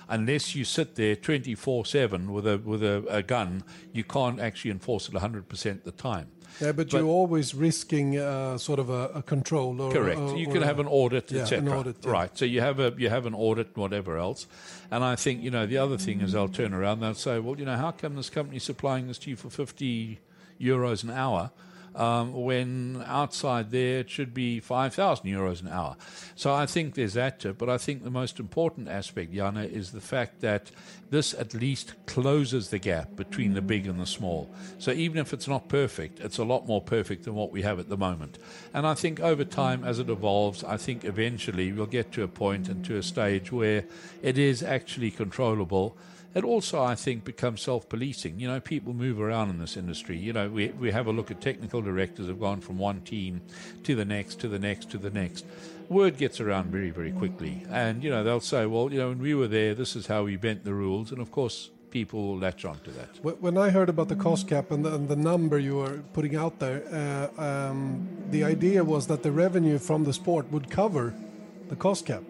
unless you sit there 24/7 with a with a, a gun, you can't actually enforce it 100% of the time. Yeah, but, But- you're always risking uh, sort of a, a control. Or, Correct. or- you or can a- have an audit, yeah, etc. an audit, yeah. Right. So you have a you have an audit, whatever else. And I think you know the other thing is they'll turn around. They'll say, well, you know, how come this company supplying this to you for 50 euros an hour? Um, when outside there it should be 5,000 euros an hour. So I think there's that to it. But I think the most important aspect, Jana, is the fact that this at least closes the gap between the big and the small. So even if it's not perfect, it's a lot more perfect than what we have at the moment. And I think over time, as it evolves, I think eventually we'll get to a point and to a stage where it is actually controllable. It also, I think, becomes self-policing. You know, people move around in this industry. You know, we we have a look at technical directors have gone from one team to the next, to the next, to the next. Word gets around very, very quickly, and you know they'll say, "Well, you know, when we were there, this is how we bent the rules." And of course, people will latch onto that. When I heard about the cost cap and the, and the number you were putting out there, uh, um, the idea was that the revenue from the sport would cover the cost cap.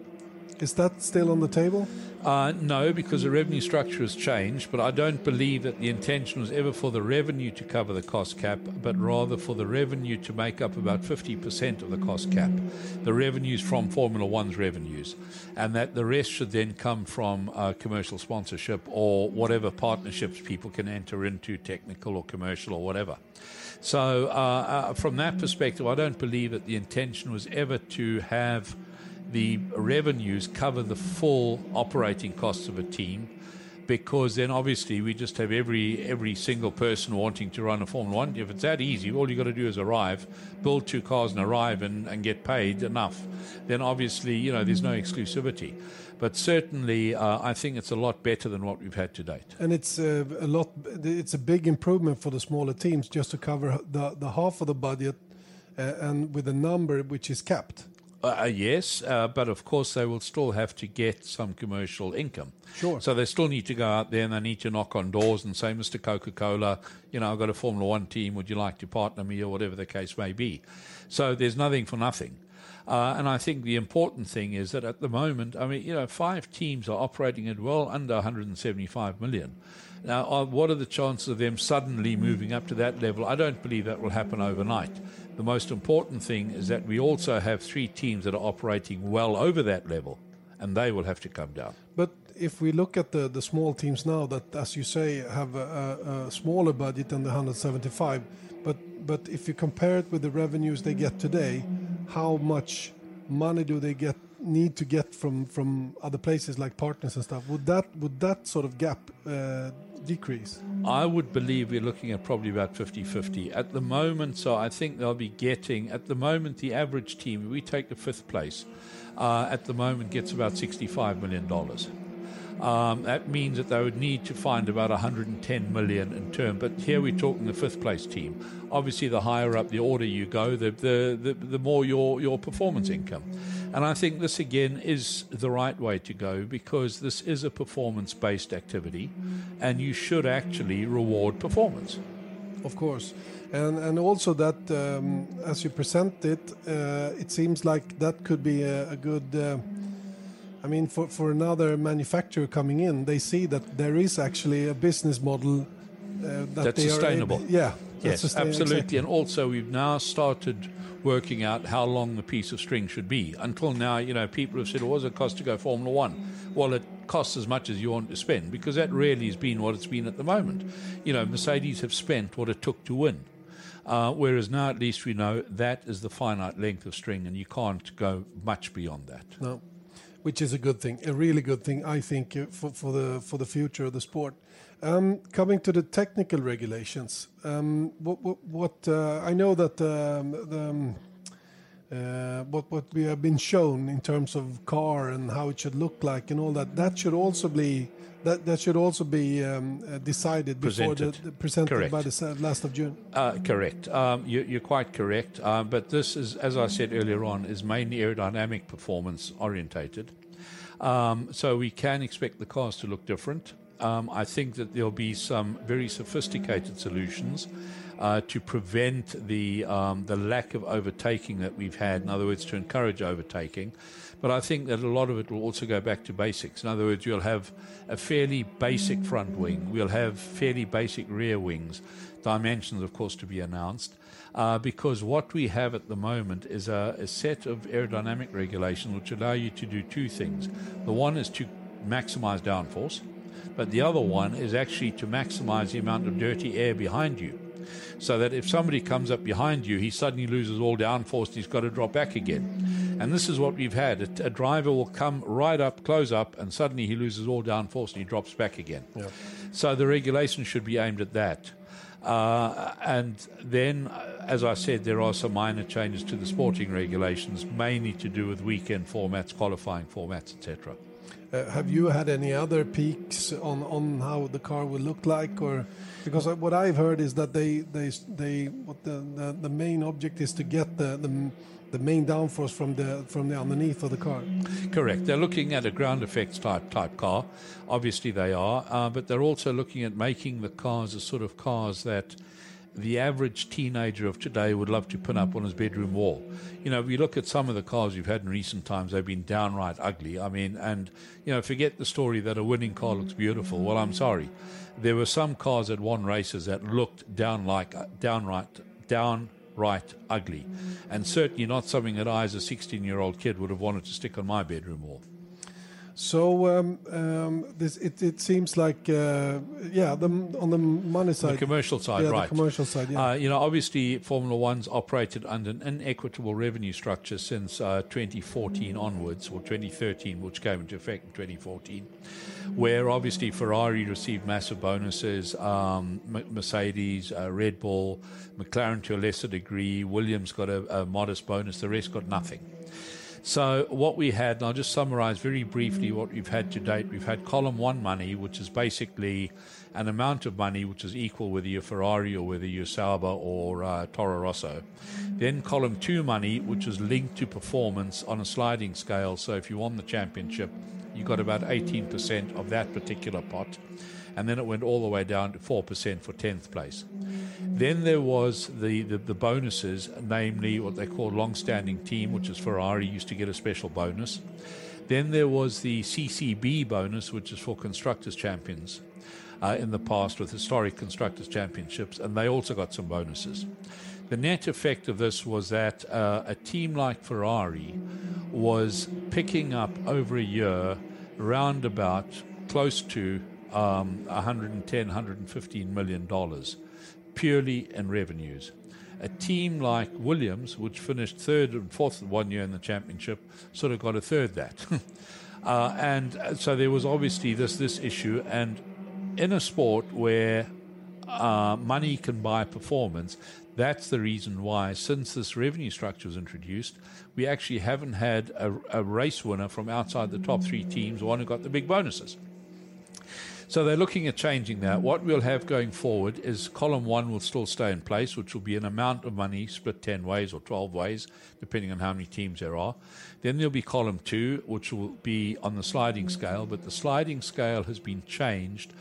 Is that still on the table? Uh, no, because the revenue structure has changed, but I don't believe that the intention was ever for the revenue to cover the cost cap, but rather for the revenue to make up about 50% of the cost cap. The revenues from Formula One's revenues, and that the rest should then come from uh, commercial sponsorship or whatever partnerships people can enter into, technical or commercial or whatever. So, uh, uh, from that perspective, I don't believe that the intention was ever to have the revenues cover the full operating costs of a team because then obviously we just have every every single person wanting to run a Formula One. If it's that easy, all you got to do is arrive, build two cars and arrive and, and get paid enough. Then obviously you know there's no exclusivity. But certainly, uh, I think it's a lot better than what we've had to date. And it's uh, a lot. It's a big improvement for the smaller teams just to cover the the half of the budget, uh, and with a number which is capped. Uh, yes, uh, but of course they will still have to get some commercial income. Sure. So they still need to go out there and they need to knock on doors and say, Mr. Coca Cola, you know, I've got a Formula One team. Would you like to partner me or whatever the case may be? So there's nothing for nothing. Uh, and I think the important thing is that at the moment, I mean, you know, five teams are operating at well under 175 million. Now, uh, what are the chances of them suddenly moving up to that level? I don't believe that will happen overnight. The most important thing is that we also have three teams that are operating well over that level, and they will have to come down. But if we look at the, the small teams now that, as you say, have a, a, smaller budget than the 175, but but if you compare it with the revenues they get today, how much money do they get need to get from from other places like partners and stuff? Would that would that sort of gap uh, decrease? I would believe we're looking at probably about 50 50 at the moment. So I think they'll be getting, at the moment, the average team, we take the fifth place, uh, at the moment gets about $65 million. Um, that means that they would need to find about 110 million in term. But here we're talking the fifth place team. Obviously, the higher up the order you go, the the, the, the more your, your performance income. And I think this again is the right way to go because this is a performance based activity and you should actually reward performance. Of course, and and also that um, as you present it, uh, it seems like that could be a, a good. Uh, I mean, for for another manufacturer coming in, they see that there is actually a business model uh, that That's they sustainable. Able, yeah, Yes, that's sustain- absolutely. And also, we've now started working out how long the piece of string should be. Until now, you know, people have said, well, what does it cost to go Formula One? Well, it costs as much as you want to spend because that really has been what it's been at the moment. You know, Mercedes have spent what it took to win. Uh, whereas now, at least we know that is the finite length of string, and you can't go much beyond that. No, which is a good thing, a really good thing, I think, uh, for, for the for the future of the sport. Um, coming to the technical regulations, um, what what, what uh, I know that um, the um, what what we have been shown in terms of car and how it should look like and all that, that should also be. That, that should also be um, uh, decided before Presented. the presented Correct. by the last of June. Uh, correct. Um, you, you're quite correct. Um, but this is, as I said earlier on, is mainly aerodynamic performance orientated. Um, so we can expect the cars to look different. Um, I think that there'll be some very sophisticated solutions uh, to prevent the um, the lack of overtaking that we've had. In other words, to encourage overtaking. But I think that a lot of it will also go back to basics. In other words, you'll have a fairly basic front wing. We'll have fairly basic rear wings. Dimensions, of course, to be announced. Uh, because what we have at the moment is a, a set of aerodynamic regulations which allow you to do two things. The one is to maximize downforce, but the other one is actually to maximize the amount of dirty air behind you. So that if somebody comes up behind you, he suddenly loses all downforce and he's got to drop back again. And this is what we've had. A, a driver will come right up, close up, and suddenly he loses all downforce and he drops back again. So the regulation should be aimed at that. Uh, and then, uh, as I said, there are some minor changes to the sporting regulations, mainly to do with weekend formats, qualifying formats, etc. Uh, have you had any other peaks on, on how the car will look like, or because what I've heard is that they they they what the main object is to get the, the the main downforce from the from the underneath of the car. Correct. They're looking at a ground effects type type car. Obviously, they are, uh, but they're also looking at making the cars a sort of cars that the average teenager of today would love to put up on his bedroom wall. You know, if you look at some of the cars we've had in recent times, they've been downright ugly. I mean, and, you know, forget the story that a winning car looks beautiful. Well, I'm sorry. There were some cars that won races that looked down like, uh, downright, downright ugly. And certainly not something that I, as a 16 year old kid, would have wanted to stick on my bedroom wall. So um, um, this it, it seems like uh, yeah the, on the money side, the commercial side, yeah, right? The commercial side, yeah. Uh, you know, obviously Formula One's operated under an inequitable revenue structure since uh, 2014 onwards, or 2013, which came into effect in 2014, where obviously Ferrari received massive bonuses, um, Mercedes, uh, Red Bull, McLaren to a lesser degree, Williams got a, a modest bonus, the rest got nothing. So what we had, and I'll just summarize very briefly what we've had to date. We've had column one money, which is basically an amount of money which is equal whether you're Ferrari or whether you're Sauber or uh, Toro Rosso. Then column two money, which is linked to performance on a sliding scale. So if you won the championship, you got about 18% of that particular pot and then it went all the way down to 4% for 10th place. Then there was the, the, the bonuses, namely what they call long standing team, which is Ferrari, used to get a special bonus. Then there was the CCB bonus, which is for Constructors' Champions uh, in the past with historic Constructors' Championships, and they also got some bonuses. The net effect of this was that uh, a team like Ferrari was picking up over a year round about close to um, 110, 115 million dollars purely in revenues. A team like Williams, which finished third and fourth one year in the championship, sort of got a third that. uh, and so there was obviously this this issue, and in a sport where uh, money can buy performance, that's the reason why, since this revenue structure was introduced, we actually haven't had a, a race winner from outside the top three teams, one who got the big bonuses. So they're looking at changing that. What we'll have going forward is column one will still stay in place, which will be an amount of money split 10 ways or 12 ways, depending on how many teams there are. Then there'll be column two, which will be on the sliding scale, but the sliding scale has been changed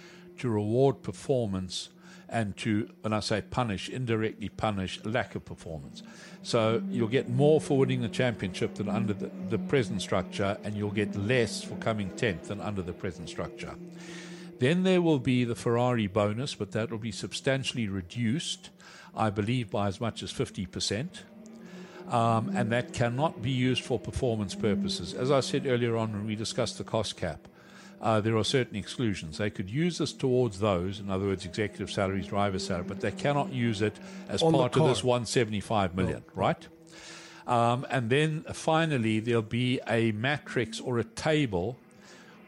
to reward performance and to, when I say punish, indirectly punish lack of performance. So you'll get more for winning the championship than under the, the present structure, and you'll get less for coming 10th than under the present structure. Then there will be the Ferrari bonus, but that will be substantially reduced, I believe, by as much as 50%. Um, and that cannot be used for performance purposes. As I said earlier on when we discussed the cost cap, uh, there are certain exclusions. They could use this towards those, in other words, executive salaries, driver salary, but they cannot use it as On part of this car. 175 million, right? Um, and then finally, there'll be a matrix or a table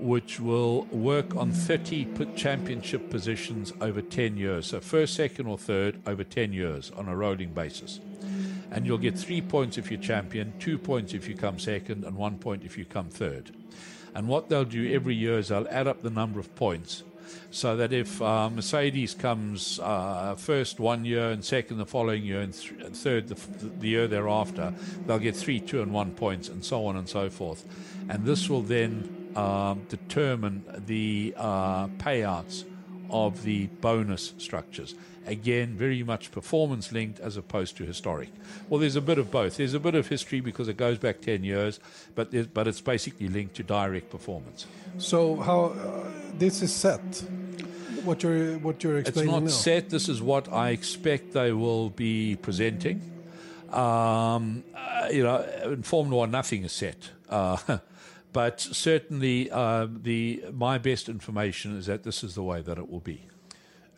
which will work on 30 championship positions over 10 years. So, first, second, or third over 10 years on a rolling basis. And you'll get three points if you're champion, two points if you come second, and one point if you come third. And what they'll do every year is they'll add up the number of points so that if uh, Mercedes comes uh, first one year and second the following year and, th- third the, f- the year thereafter, they'll get three, two, and one points, and so on and so forth. And this will then um, determine the uh, payouts of the bonus structures. Again, very much performance linked as opposed to historic. Well, there's a bit of both. There's a bit of history because it goes back 10 years, but, there's- but it's basically linked to direct performance. So how uh, this is set? What you're what you're It's explaining not now? set. This is what I expect they will be presenting. Um, uh, you know, in Formula One, nothing is set. Uh, but certainly, uh, the my best information is that this is the way that it will be.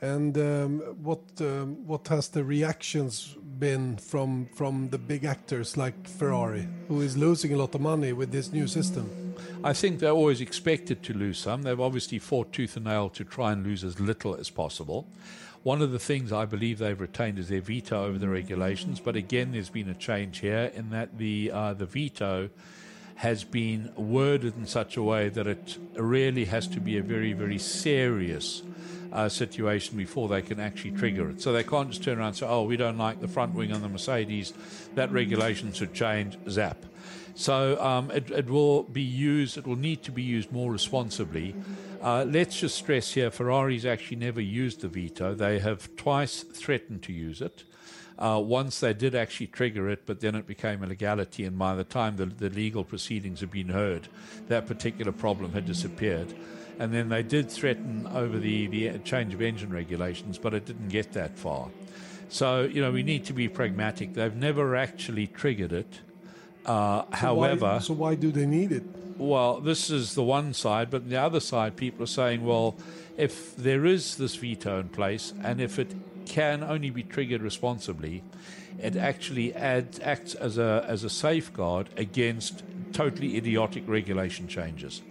And um, what um, what has the reactions been from from the big actors like Ferrari, who is losing a lot of money with this new system? I think they're always expected to lose some. They've obviously fought tooth and nail to try and lose as little as possible. One of the things I believe they've retained is their veto over the regulations, but again, there's been a change here in that the uh, the veto has been worded in such a way that it really has to be a very, very serious uh, situation before they can actually trigger it. So they can't just turn around and say, oh, we don't like the front wing on the Mercedes, that regulation should change, zap. So um, it, it, will be used, it will need to be used more responsibly. Uh, let's just stress here Ferrari's actually never used the veto. They have twice threatened to use it. Uh, once they did actually trigger it, but then it became a legality, and by the time the, the legal proceedings had been heard, that particular problem had disappeared. And then they did threaten over the, the change of engine regulations, but it didn't get that far. So, you know, we need to be pragmatic. They've never actually triggered it. Uh, so however. Why, so, why do they need it? Well, this is the one side, but the other side, people are saying, well, if there is this veto in place and if it can only be triggered responsibly, it actually adds, acts as a, as a safeguard against totally idiotic regulation changes.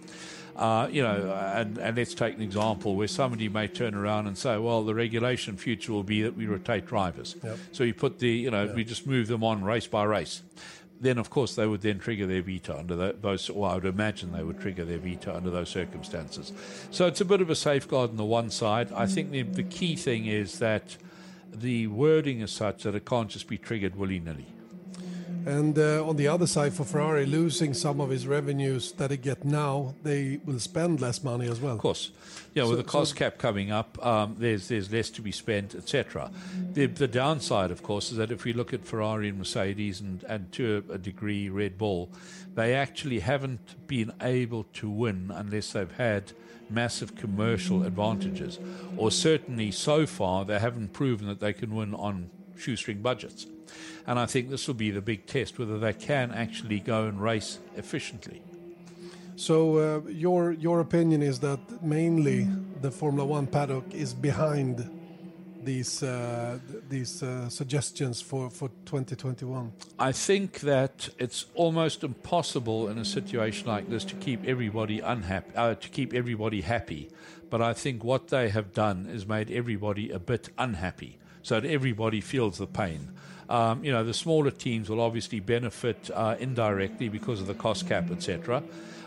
Uh, you know, and, and let's take an example where somebody may turn around and say, well, the regulation future will be that we rotate drivers. Yep. So you put the, you know, yep. we just move them on race by race. Then, of course, they would then trigger their veto under those, or I would imagine they would trigger their veto under those circumstances. So it's a bit of a safeguard on the one side. I think the, the key thing is that the wording is such that it can't just be triggered willy nilly. And uh, on the other side, for Ferrari, losing some of his revenues that they get now, they will spend less money as well. Of course, yeah. So, with the cost so cap coming up, um, there's there's less to be spent, etc. The, the downside, of course, is that if we look at Ferrari and Mercedes and and to a degree Red Bull, they actually haven't been able to win unless they've had massive commercial advantages, or certainly so far they haven't proven that they can win on shoestring budgets. And I think this will be the big test whether they can actually go and race efficiently. So uh, your your opinion is that mainly the Formula One paddock is behind these uh, these uh, suggestions for, for 2021? I think that it's almost impossible in a situation like this to keep everybody unhappy, uh, to keep everybody happy. But I think what they have done is made everybody a bit unhappy, so that everybody feels the pain. Um, you know, the smaller teams will obviously benefit uh, indirectly because of the cost cap, etc.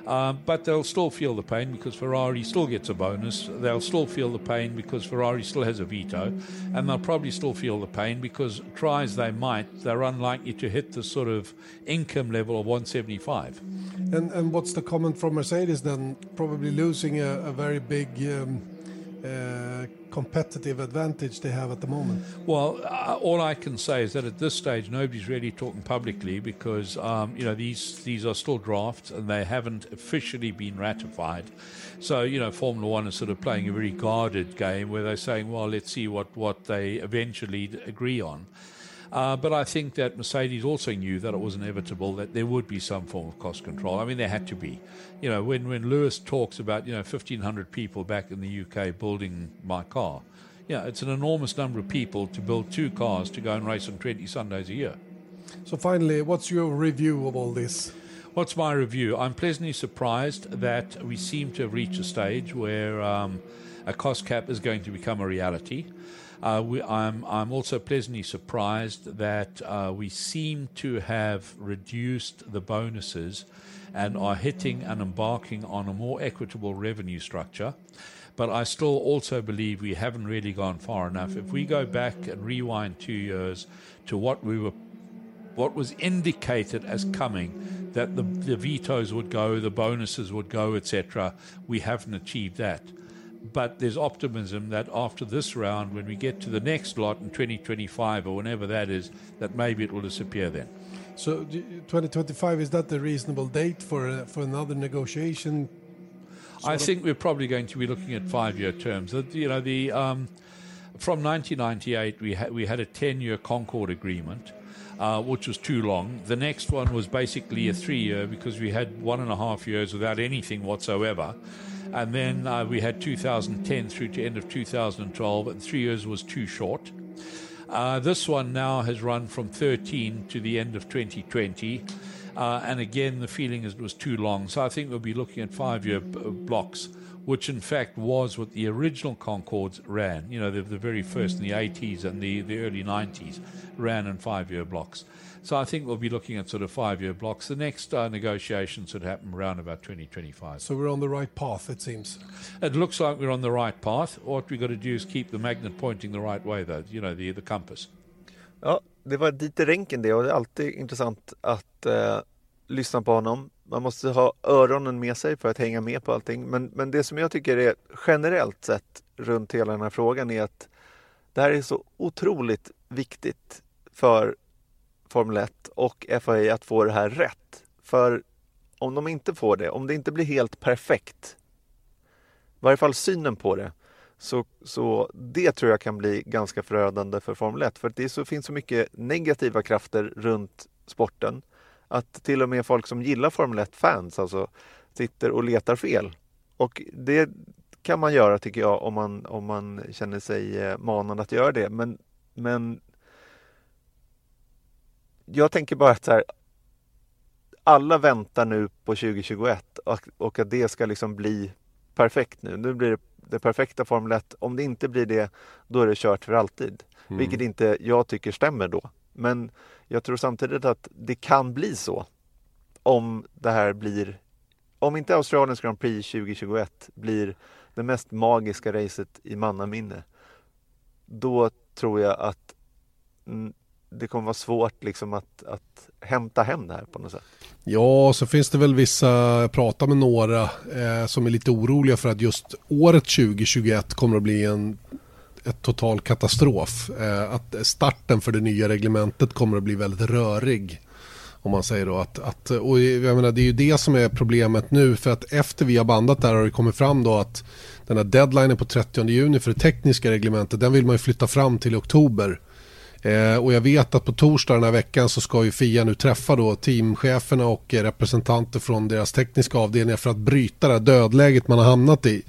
Um, but they'll still feel the pain because Ferrari still gets a bonus. They'll still feel the pain because Ferrari still has a veto. And they'll probably still feel the pain because, try as they might, they're unlikely to hit the sort of income level of 175. And, and what's the comment from Mercedes then? Probably losing a, a very big. Um uh, competitive advantage they have at the moment? Well, uh, all I can say is that at this stage, nobody's really talking publicly because um, you know these these are still drafts and they haven't officially been ratified. So you know, Formula One is sort of playing a very guarded game where they're saying, well, let's see what what they eventually agree on. Uh, but I think that Mercedes also knew that it was inevitable that there would be some form of cost control. I mean, there had to be. You know, when, when Lewis talks about, you know, 1,500 people back in the UK building my car, yeah, it's an enormous number of people to build two cars to go and race on 20 Sundays a year. So, finally, what's your review of all this? What's my review? I'm pleasantly surprised that we seem to have reached a stage where um, a cost cap is going to become a reality. Uh, we, I'm, I'm also pleasantly surprised that uh, we seem to have reduced the bonuses and are hitting and embarking on a more equitable revenue structure. But I still also believe we haven't really gone far enough. If we go back and rewind two years to what we were what was indicated as coming that the, the vetoes would go, the bonuses would go, etc. We haven't achieved that but there's optimism that after this round, when we get to the next lot in 2025 or whenever that is, that maybe it will disappear then. So 2025 is that the reasonable date for uh, for another negotiation? I think we're probably going to be looking at five-year terms. You know, the um, from 1998 we had we had a 10-year Concord agreement. Uh, which was too long. The next one was basically a three year because we had one and a half years without anything whatsoever and then uh, we had 2010 through to end of 2012, and three years was too short. Uh, this one now has run from 13 to the end of 2020. Uh, and again, the feeling is it was too long. So I think we'll be looking at five year b- blocks, which in fact was what the original Concords ran. You know, the, the very first in the 80s and the, the early 90s ran in five year blocks. So I think we'll be looking at sort of five-year blocks. The next uh, negotiations would happen around about 2025. So we're on the right path, it seems. It looks like we're on the right path. What we've got to do is keep the magnet pointing the right way, though. You know, the the compass. Ja, det var Dieter Renken det och det är alltid intressant att eh, lyssna på honom. Man måste ha öronen med sig för att hänga med på allting. Men, men det som jag tycker är generellt sett runt hela den här frågan är att det här är så otroligt viktigt för Formel 1 och FIA att få det här rätt. För om de inte får det, om det inte blir helt perfekt, i varje fall synen på det, så, så det tror jag kan bli ganska förödande för Formel 1. För det så, finns så mycket negativa krafter runt sporten att till och med folk som gillar Formel 1-fans alltså sitter och letar fel. Och det kan man göra tycker jag om man, om man känner sig eh, manad att göra det. Men, men jag tänker bara att så här, alla väntar nu på 2021 och, och att det ska liksom bli perfekt nu. Nu blir det det perfekta Formel 1. Om det inte blir det, då är det kört för alltid. Mm. Vilket inte jag tycker stämmer då. Men jag tror samtidigt att det kan bli så. Om det här blir, om inte Australiens Grand Prix 2021 blir det mest magiska racet i mannaminne. Då tror jag att det kommer vara svårt liksom att, att hämta hem det här på något sätt. Ja, så finns det väl vissa, jag pratar med några eh, som är lite oroliga för att just året 2021 kommer att bli en ett total katastrof. Eh, att starten för det nya reglementet kommer att bli väldigt rörig. Om man säger då att, att och jag menar, det är ju det som är problemet nu för att efter vi har bandat där har det kommit fram då att den här deadlinen på 30 juni för det tekniska reglementet den vill man ju flytta fram till oktober. Eh, och jag vet att på torsdag den här veckan så ska ju FIA nu träffa då teamcheferna och representanter från deras tekniska avdelningar för att bryta det här dödläget man har hamnat i.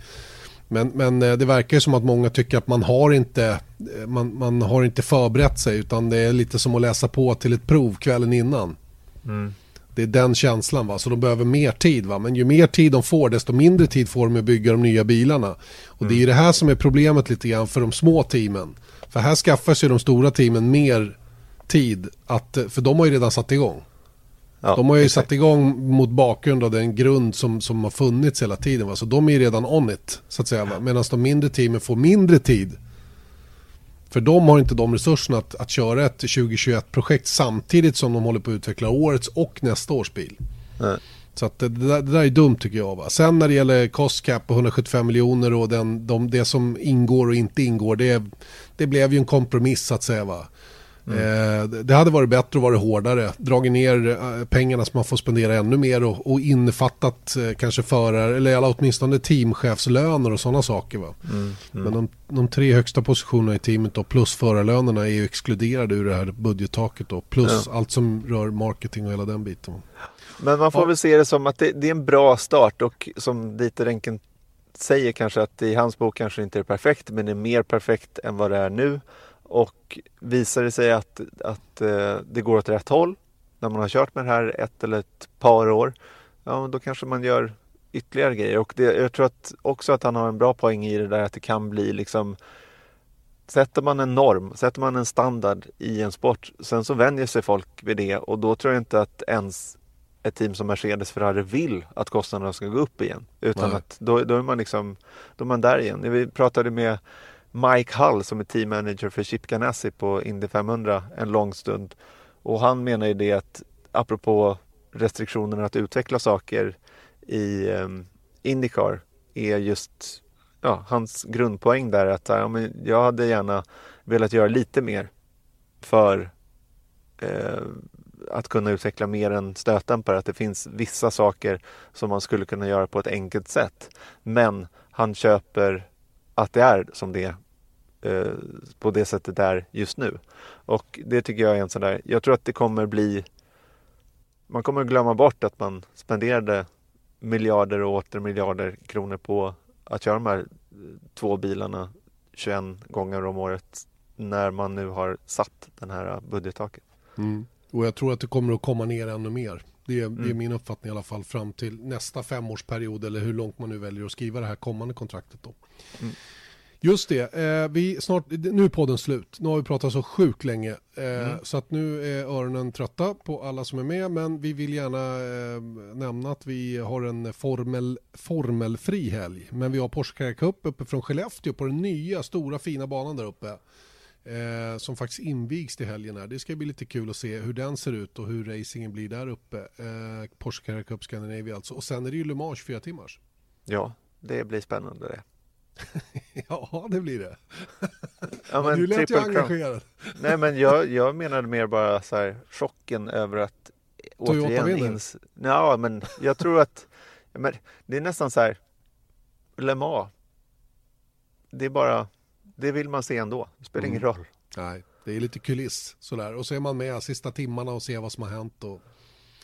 Men, men eh, det verkar ju som att många tycker att man har, inte, eh, man, man har inte förberett sig utan det är lite som att läsa på till ett prov kvällen innan. Mm. Det är den känslan va, så de behöver mer tid va. Men ju mer tid de får desto mindre tid får de att bygga de nya bilarna. Och mm. det är ju det här som är problemet lite grann för de små teamen. För här skaffar sig de stora teamen mer tid, att, för de har ju redan satt igång. Ja, de har ju exakt. satt igång mot bakgrund av den grund som, som har funnits hela tiden. Va? Så de är ju redan on it, så att säga. Medan de mindre teamen får mindre tid. För de har inte de resurserna att, att köra ett 2021-projekt samtidigt som de håller på att utveckla årets och nästa års bil. Nej. Så att det, det, där, det, där, är dumt tycker jag. Va? Sen när det gäller cost cap på 175 miljoner och den, de, det som ingår och inte ingår. Det, det blev ju en kompromiss så att säga. Va? Mm. Eh, det hade varit bättre att vara hårdare. Dragit ner eh, pengarna så man får spendera ännu mer och, och innefattat eh, kanske förare eller alla åtminstone teamchefslöner och sådana saker. Va? Mm. Mm. Men de, de, tre högsta positionerna i teamet då, plus förarlönerna är ju exkluderade ur det här budgettaket då, plus allt som rör marketing och hela den biten. Men man får ja. väl se det som att det, det, är en bra start och som Dieter Renken säger kanske att i hans bok kanske inte är perfekt men är mer perfekt än vad det är nu. Och visar det sig att, att eh, det går åt rätt håll när man har kört med det här ett eller ett par år, ja då kanske man gör ytterligare grejer. Och det, jag tror att också att han har en bra poäng i det där att det kan bli liksom Sätter man en norm, sätter man en standard i en sport, sen så vänjer sig folk vid det och då tror jag inte att ens ett team som Mercedes Ferrari vill att kostnaderna ska gå upp igen. Utan Nej. att då, då, är man liksom, då är man där igen. Vi pratade med Mike Hull som är team manager för Chip Ganassi på Indy 500 en lång stund. Och han menar ju det att apropå restriktionerna att utveckla saker i um, Indycar är just ja, hans grundpoäng där att ja, men jag hade gärna velat göra lite mer för eh, att kunna utveckla mer än stötdämpare. Att det finns vissa saker som man skulle kunna göra på ett enkelt sätt. Men han köper att det är som det eh, på det sättet det är just nu. Och det tycker jag är en sån där, jag tror att det kommer bli man kommer glömma bort att man spenderade miljarder och åter miljarder kronor på att köra de här eh, två bilarna 21 gånger om året när man nu har satt den här eh, budgettaket. Mm. Och jag tror att det kommer att komma ner ännu mer. Det är, mm. det är, min uppfattning i alla fall fram till nästa femårsperiod eller hur långt man nu väljer att skriva det här kommande kontraktet då. Mm. Just det, eh, vi snart, nu är podden slut. Nu har vi pratat så sjukt länge. Eh, mm. Så att nu är öronen trötta på alla som är med. Men vi vill gärna eh, nämna att vi har en formel, formelfri helg. Men vi har Porsche Cup uppe från Skellefteå på den nya stora fina banan där uppe. Eh, som faktiskt invigs till helgen här. Det ska bli lite kul att se hur den ser ut och hur racingen blir där uppe. Eh, Porsche Cup Scandinavia alltså. Och sen är det ju Le Mans 24 timmars. Ja, det blir spännande det. ja, det blir det. Ja, men du lät ju engagerad. Nej, men jag, jag menade mer bara så här, chocken över att Toyota återigen ins... Ja, men jag tror att men, det är nästan så här Le Mans. Det är bara, det vill man se ändå. Det spelar mm. ingen roll. Nej, det är lite kuliss sådär. Och så är man med sista timmarna och ser vad som har hänt. Och...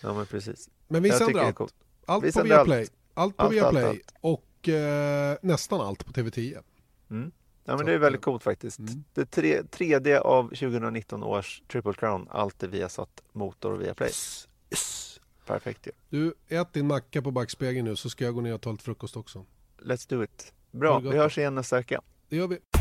Ja, men precis. Men vi sänder allt. Allt vi på Viaplay. Allt. allt på allt, Viaplay. Allt, allt. Och eh, nästan allt på TV10. Mm. Ja, men det är väldigt coolt faktiskt. Mm. Det tre, tredje av 2019 års Triple Crown, allt är Viasat Motor och Viaplay. Yes. Yes. Perfekt ju. Ja. Du, ät din macka på backspegeln nu så ska jag gå ner och ta lite frukost också. Let's do it. Bra, vi hörs igen nästa vecka. Det gör vi.